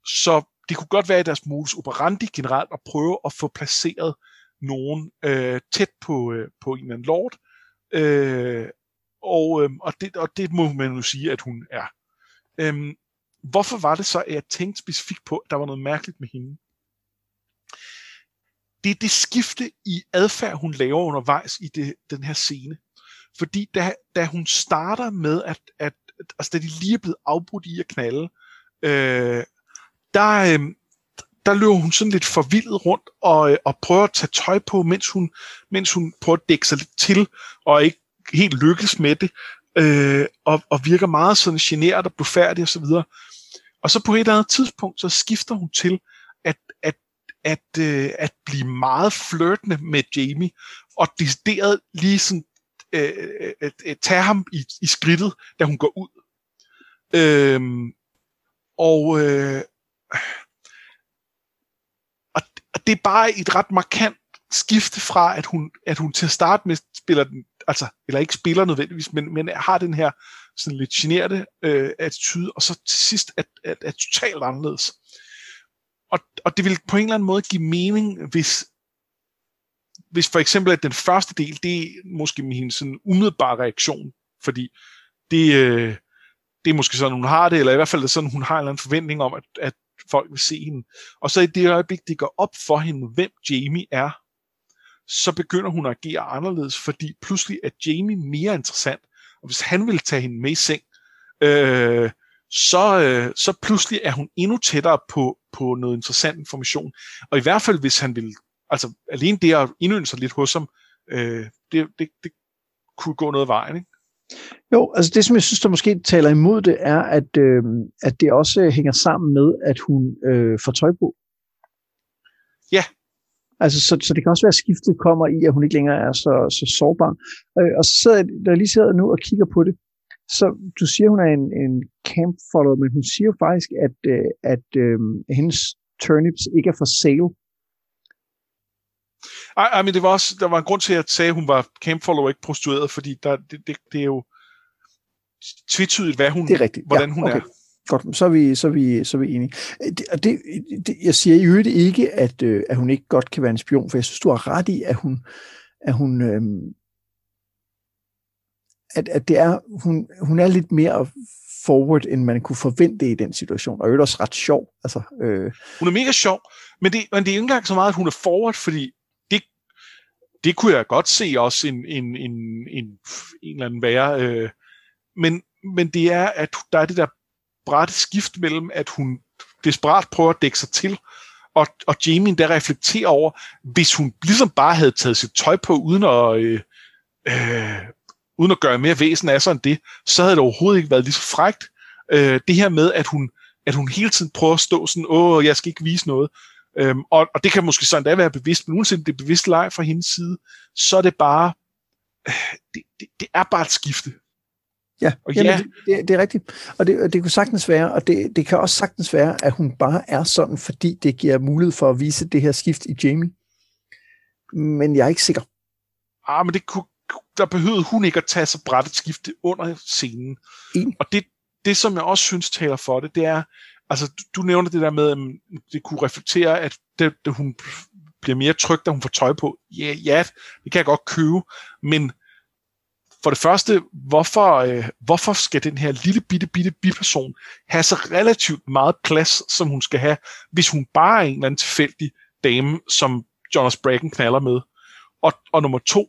Så det kunne godt være i deres modus operandi generelt at prøve at få placeret nogen øh, tæt på, øh, på en eller anden lord. Øh, og, øh, og, det, og det må man jo sige, at hun er. Øh, hvorfor var det så, at jeg tænkte specifikt på, at der var noget mærkeligt med hende? Det er det skifte i adfærd, hun laver undervejs i det, den her scene. Fordi da, da hun starter med, at, at altså da de lige er blevet afbrudt i at knalde, øh, der, øh, der løber hun sådan lidt forvildet rundt og, øh, og prøver at tage tøj på, mens hun, mens hun prøver at dække sig lidt til, og ikke helt lykkes med det, øh, og, og virker meget sådan generet og blufærdig osv. Og, og så på et eller andet tidspunkt, så skifter hun til at, at, at, øh, at blive meget flirtende med Jamie, og decideret lige sådan øh, at, øh, at tage ham i, i skridtet, da hun går ud. Øh, og, øh, og, og det er bare et ret markant skifte fra, at hun, at hun til at starte med spiller den, altså, eller ikke spiller nødvendigvis, men, men har den her sådan lidt generte øh, attitude, og så til sidst er, er, er totalt anderledes. Og, og det vil på en eller anden måde give mening, hvis, hvis for eksempel at den første del, det er måske min sådan umiddelbare reaktion, fordi det, øh, det er måske sådan, hun har det, eller i hvert fald er sådan, hun har en eller anden forventning om, at, at folk vil se hende. Og så i det øjeblik, det går op for hende, hvem Jamie er, så begynder hun at agere anderledes, fordi pludselig er Jamie mere interessant. Og hvis han vil tage hende med i seng, øh, så, øh, så pludselig er hun endnu tættere på, på noget interessant information. Og i hvert fald, hvis han vil, altså alene det at indønde sig lidt hos ham, øh, det, det, det kunne gå noget vejen, ikke? Jo, altså det, som jeg synes, der måske taler imod det, er, at, øh, at det også hænger sammen med, at hun øh, får tøj på. Ja. Altså, så, så det kan også være, at skiftet kommer i, at hun ikke længere er så, så sårbar. Øh, og så sidder jeg, der lige sidder nu og kigger på det, så du siger, hun er en, en camp follower, men hun siger faktisk, at, øh, at øh, hendes turnips ikke er for sale. Ej, ej, men det var også, der var en grund til, at jeg sagde, at hun var camp follower, ikke prostitueret, fordi der, det, det, det er jo tvetydigt, hvad hun, det er rigtigt. hvordan ja, hun okay. er. Godt, så er vi, så er vi, så er vi enige. Øh, det, og det, det, jeg siger i øvrigt ikke, at, øh, at hun ikke godt kan være en spion, for jeg synes, du har ret i, at hun, at hun, øh, at, at det er, hun, hun er lidt mere forward, end man kunne forvente i den situation, og er også ret sjov. Altså, øh. Hun er mega sjov, men det, men det er ikke engang så meget, at hun er forward, fordi det, det kunne jeg godt se også en, en, en, en, en eller anden være. Øh, men, men det er, at der er det der brætte skift mellem, at hun desperat prøver at dække sig til, og, og Jamie der reflekterer over, hvis hun ligesom bare havde taget sit tøj på, uden at, øh, øh, uden at gøre mere væsen af sig end det, så havde det overhovedet ikke været lige så frægt. Øh, det her med, at hun, at hun hele tiden prøver at stå sådan, åh, jeg skal ikke vise noget. Øhm, og, og det kan måske sådan da være bevidst, men uanset det er bevidst leg fra hendes side, så er det bare, øh, det, det, det er bare et skifte. Ja, og jamen, ja. det, det, det er rigtigt. Og det, det kunne sagtens være, og det, det kan også sagtens være, at hun bare er sådan, fordi det giver mulighed for at vise det her skift i Jamie. Men jeg er ikke sikker. Ah, men det kunne, der behøvede hun ikke at tage så bræt et skifte under scenen. En. Og det, det, som jeg også synes taler for det, det er, altså du, du nævner det der med, at det kunne reflektere, at det, det, hun bliver mere tryg, da hun får tøj på. Ja, ja, det kan jeg godt købe, men for det første, hvorfor, øh, hvorfor skal den her lille bitte, bitte biperson have så relativt meget plads, som hun skal have, hvis hun bare er en eller anden tilfældig dame, som Jonas Bracken knaller med? Og, og nummer to,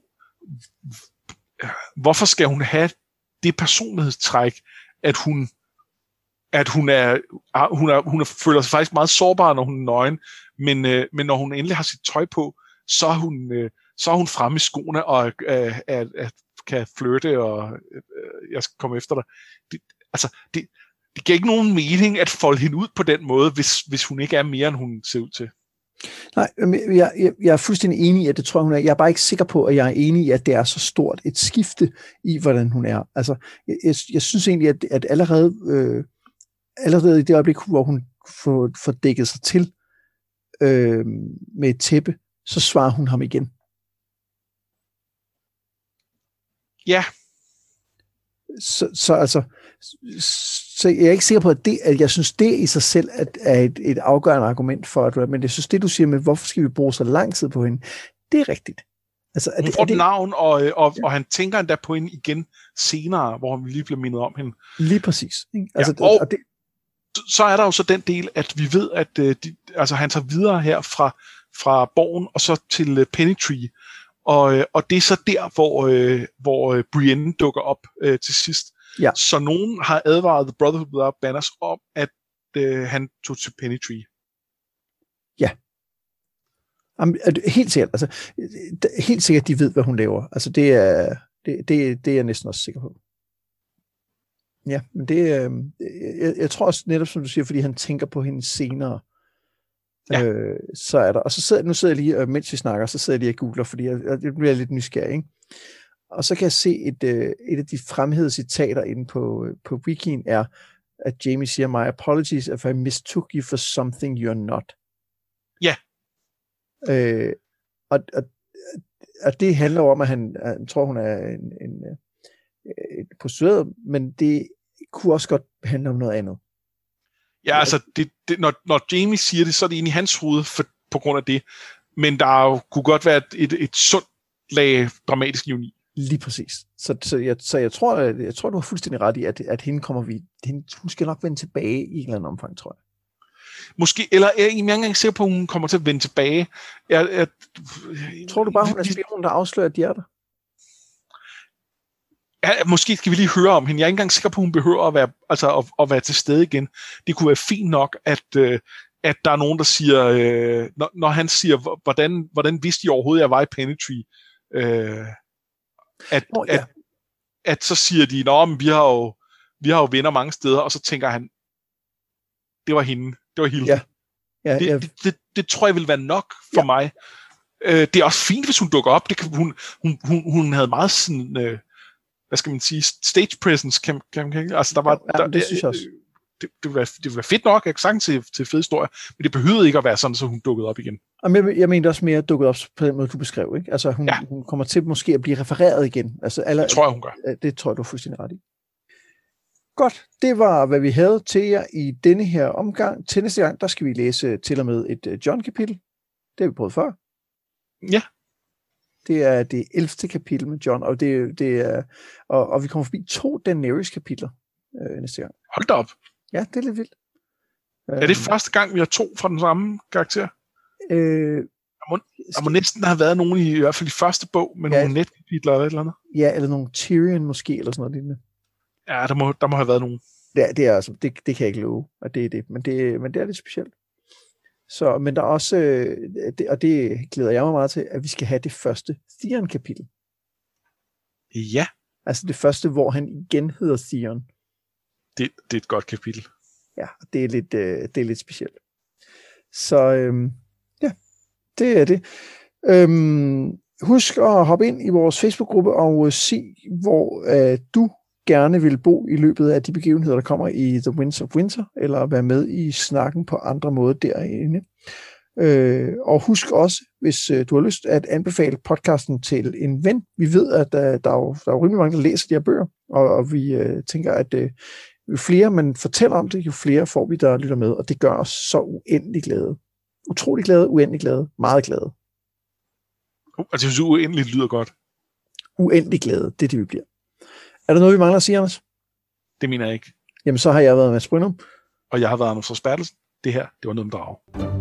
hvorfor skal hun have det personlighedstræk, at hun at hun er, ah, hun er, hun er, føler sig faktisk meget sårbar, når hun er nøgen, men, øh, men når hun endelig har sit tøj på, så er hun, øh, så er hun fremme i skoene og øh, at, at kan flytte, og øh, jeg skal komme efter dig. Det, altså, det, det giver ikke nogen mening at folde hende ud på den måde, hvis, hvis hun ikke er mere, end hun ser ud til. Nej, jeg, jeg, jeg er fuldstændig enig i, at det tror jeg, hun er. Jeg er bare ikke sikker på, at jeg er enig i, at det er så stort et skifte i, hvordan hun er. Altså, jeg, jeg, jeg synes egentlig, at, at allerede, øh, allerede i det øjeblik, hvor hun får, får dækket sig til øh, med et tæppe, så svarer hun ham igen. Ja. Så, så altså, så jeg er ikke sikker på, at, det, at jeg synes, det i sig selv er, er et, et afgørende argument for, at men jeg synes, det du siger med, hvorfor skal vi bruge så lang tid på hende, det er rigtigt. Altså, er hun det, får det, navn, og, øh, og, ja. og han tænker endda på hende igen senere, hvor han lige bliver mindet om hende. Lige præcis. Ikke? Altså, ja, og, og det, så er der jo så den del, at vi ved, at øh, de, altså, han tager videre her fra, fra borgen og så til uh, Pennytree. Og, øh, og det er så der, hvor, øh, hvor øh, Brienne dukker op øh, til sidst. Ja. Så nogen har advaret The Brotherhood Without Banners om, at øh, han tog til Pennytree. Ja. Jamen, helt sikkert. Altså, helt sikkert, de ved, hvad hun laver. Altså, det er, det, det, det er jeg næsten også sikker på. Ja, men det, øh, jeg, jeg tror også netop, som du siger, fordi han tænker på hende senere, ja. øh, så er der, og så sidder, nu sidder jeg lige, mens vi snakker, så sidder jeg lige og googler, fordi jeg, jeg bliver lidt nysgerrig, ikke? Og så kan jeg se et, øh, et af de fremhævede citater inde på, på wikien er, at Jamie siger, my apologies if I mistook you for something you're not. Ja. Øh, og, og, og det handler om, at han, han tror, hun er en, en, en prostitueret, men det kunne også godt handle om noget andet. Ja, altså, det, det, når, når Jamie siger det, så er det egentlig hans hoved for, på grund af det. Men der jo, kunne godt være et, et, et sundt lag dramatisk ironi. Lige præcis. Så, så, jeg, så jeg, tror, jeg, jeg tror, du har fuldstændig ret i, at, at hende kommer vi, hende, hun skal nok vende tilbage i en eller anden omfang, tror jeg. Måske, eller er I ikke engang sikker på, at hun kommer til at vende tilbage? Jeg, jeg, tror du bare, hun er spion, der afslører, at de er der? Ja, måske skal vi lige høre om hende. Jeg er ikke engang sikker på, at hun behøver at være, altså, at, at være til stede igen. Det kunne være fint nok, at, øh, at der er nogen, der siger, øh, når, når han siger, hvordan, hvordan vidste I overhovedet, at jeg var i Penetry? Øh, at, oh, ja. at, at så siger de, Nå, men vi har jo, vi har jo venner mange steder, og så tænker han, det var hende, det var Hilde. Ja. Ja, det, ja. Det, det, det tror jeg vil være nok for ja. mig. Øh, det er også fint, hvis hun dukker op. Det kan, hun, hun, hun, hun havde meget sådan, øh, hvad skal man sige, stage presence. Kan, kan, kan, altså, der var, ja, der, det synes jeg også det, det, ville være, det ville være fedt nok, jeg kan til, til fed historie, men det behøvede ikke at være sådan, så hun dukkede op igen. Jeg, jeg mener også mere dukket op på den måde, du beskrev. Ikke? Altså, hun, ja. hun kommer til måske at blive refereret igen. Altså, alle, det tror jeg, hun gør. Det tror jeg, du er fuldstændig ret i. Godt, det var, hvad vi havde til jer i denne her omgang. Til næste gang, der skal vi læse til og med et uh, John-kapitel. Det har vi prøvet før. Ja. Det er det 11. kapitel med John, og, det, det er, og, og vi kommer forbi to Daenerys-kapitler øh, næste gang. Hold da op. Ja, det er lidt vildt. Er det øhm. første gang, vi har to fra den samme karakter? Øh, der, må, der må næsten have været nogen i, i hvert fald i første bog, med ja, nogle netkapitler eller et eller andet. Ja, eller nogle Tyrion måske, eller sådan noget lignende. Ja, der må, der må have været nogen. Ja, det er altså, det, det kan jeg ikke love, at det er det, men det, men det er lidt specielt. Så, men der er også, øh, det, og det glæder jeg mig meget til, at vi skal have det første Theon-kapitel. Ja. Altså det første, hvor han igen hedder Theon det, det er et godt kapitel. Ja, det er lidt, øh, det er lidt specielt. Så øhm, ja, det er det. Øhm, husk at hoppe ind i vores Facebook-gruppe og øh, se, hvor øh, du gerne vil bo i løbet af de begivenheder, der kommer i The Winds of Winter, eller være med i snakken på andre måder derinde. Øh, og husk også, hvis øh, du har lyst, at anbefale podcasten til en ven. Vi ved, at øh, der, er jo, der er jo rimelig mange, der læser de her bøger, og, og vi øh, tænker, at øh, jo flere man fortæller om det, jo flere får vi, der lytter med, og det gør os så uendelig glade. Utrolig glade, uendelig glade, meget glade. Altså, uendeligt lyder godt. Uendelig glade, det er det, vi bliver. Er der noget, vi mangler at sige, Anders? Det mener jeg ikke. Jamen, så har jeg været med Brynum. Og jeg har været Anders Forsbertelsen. Det her, det var noget med drage.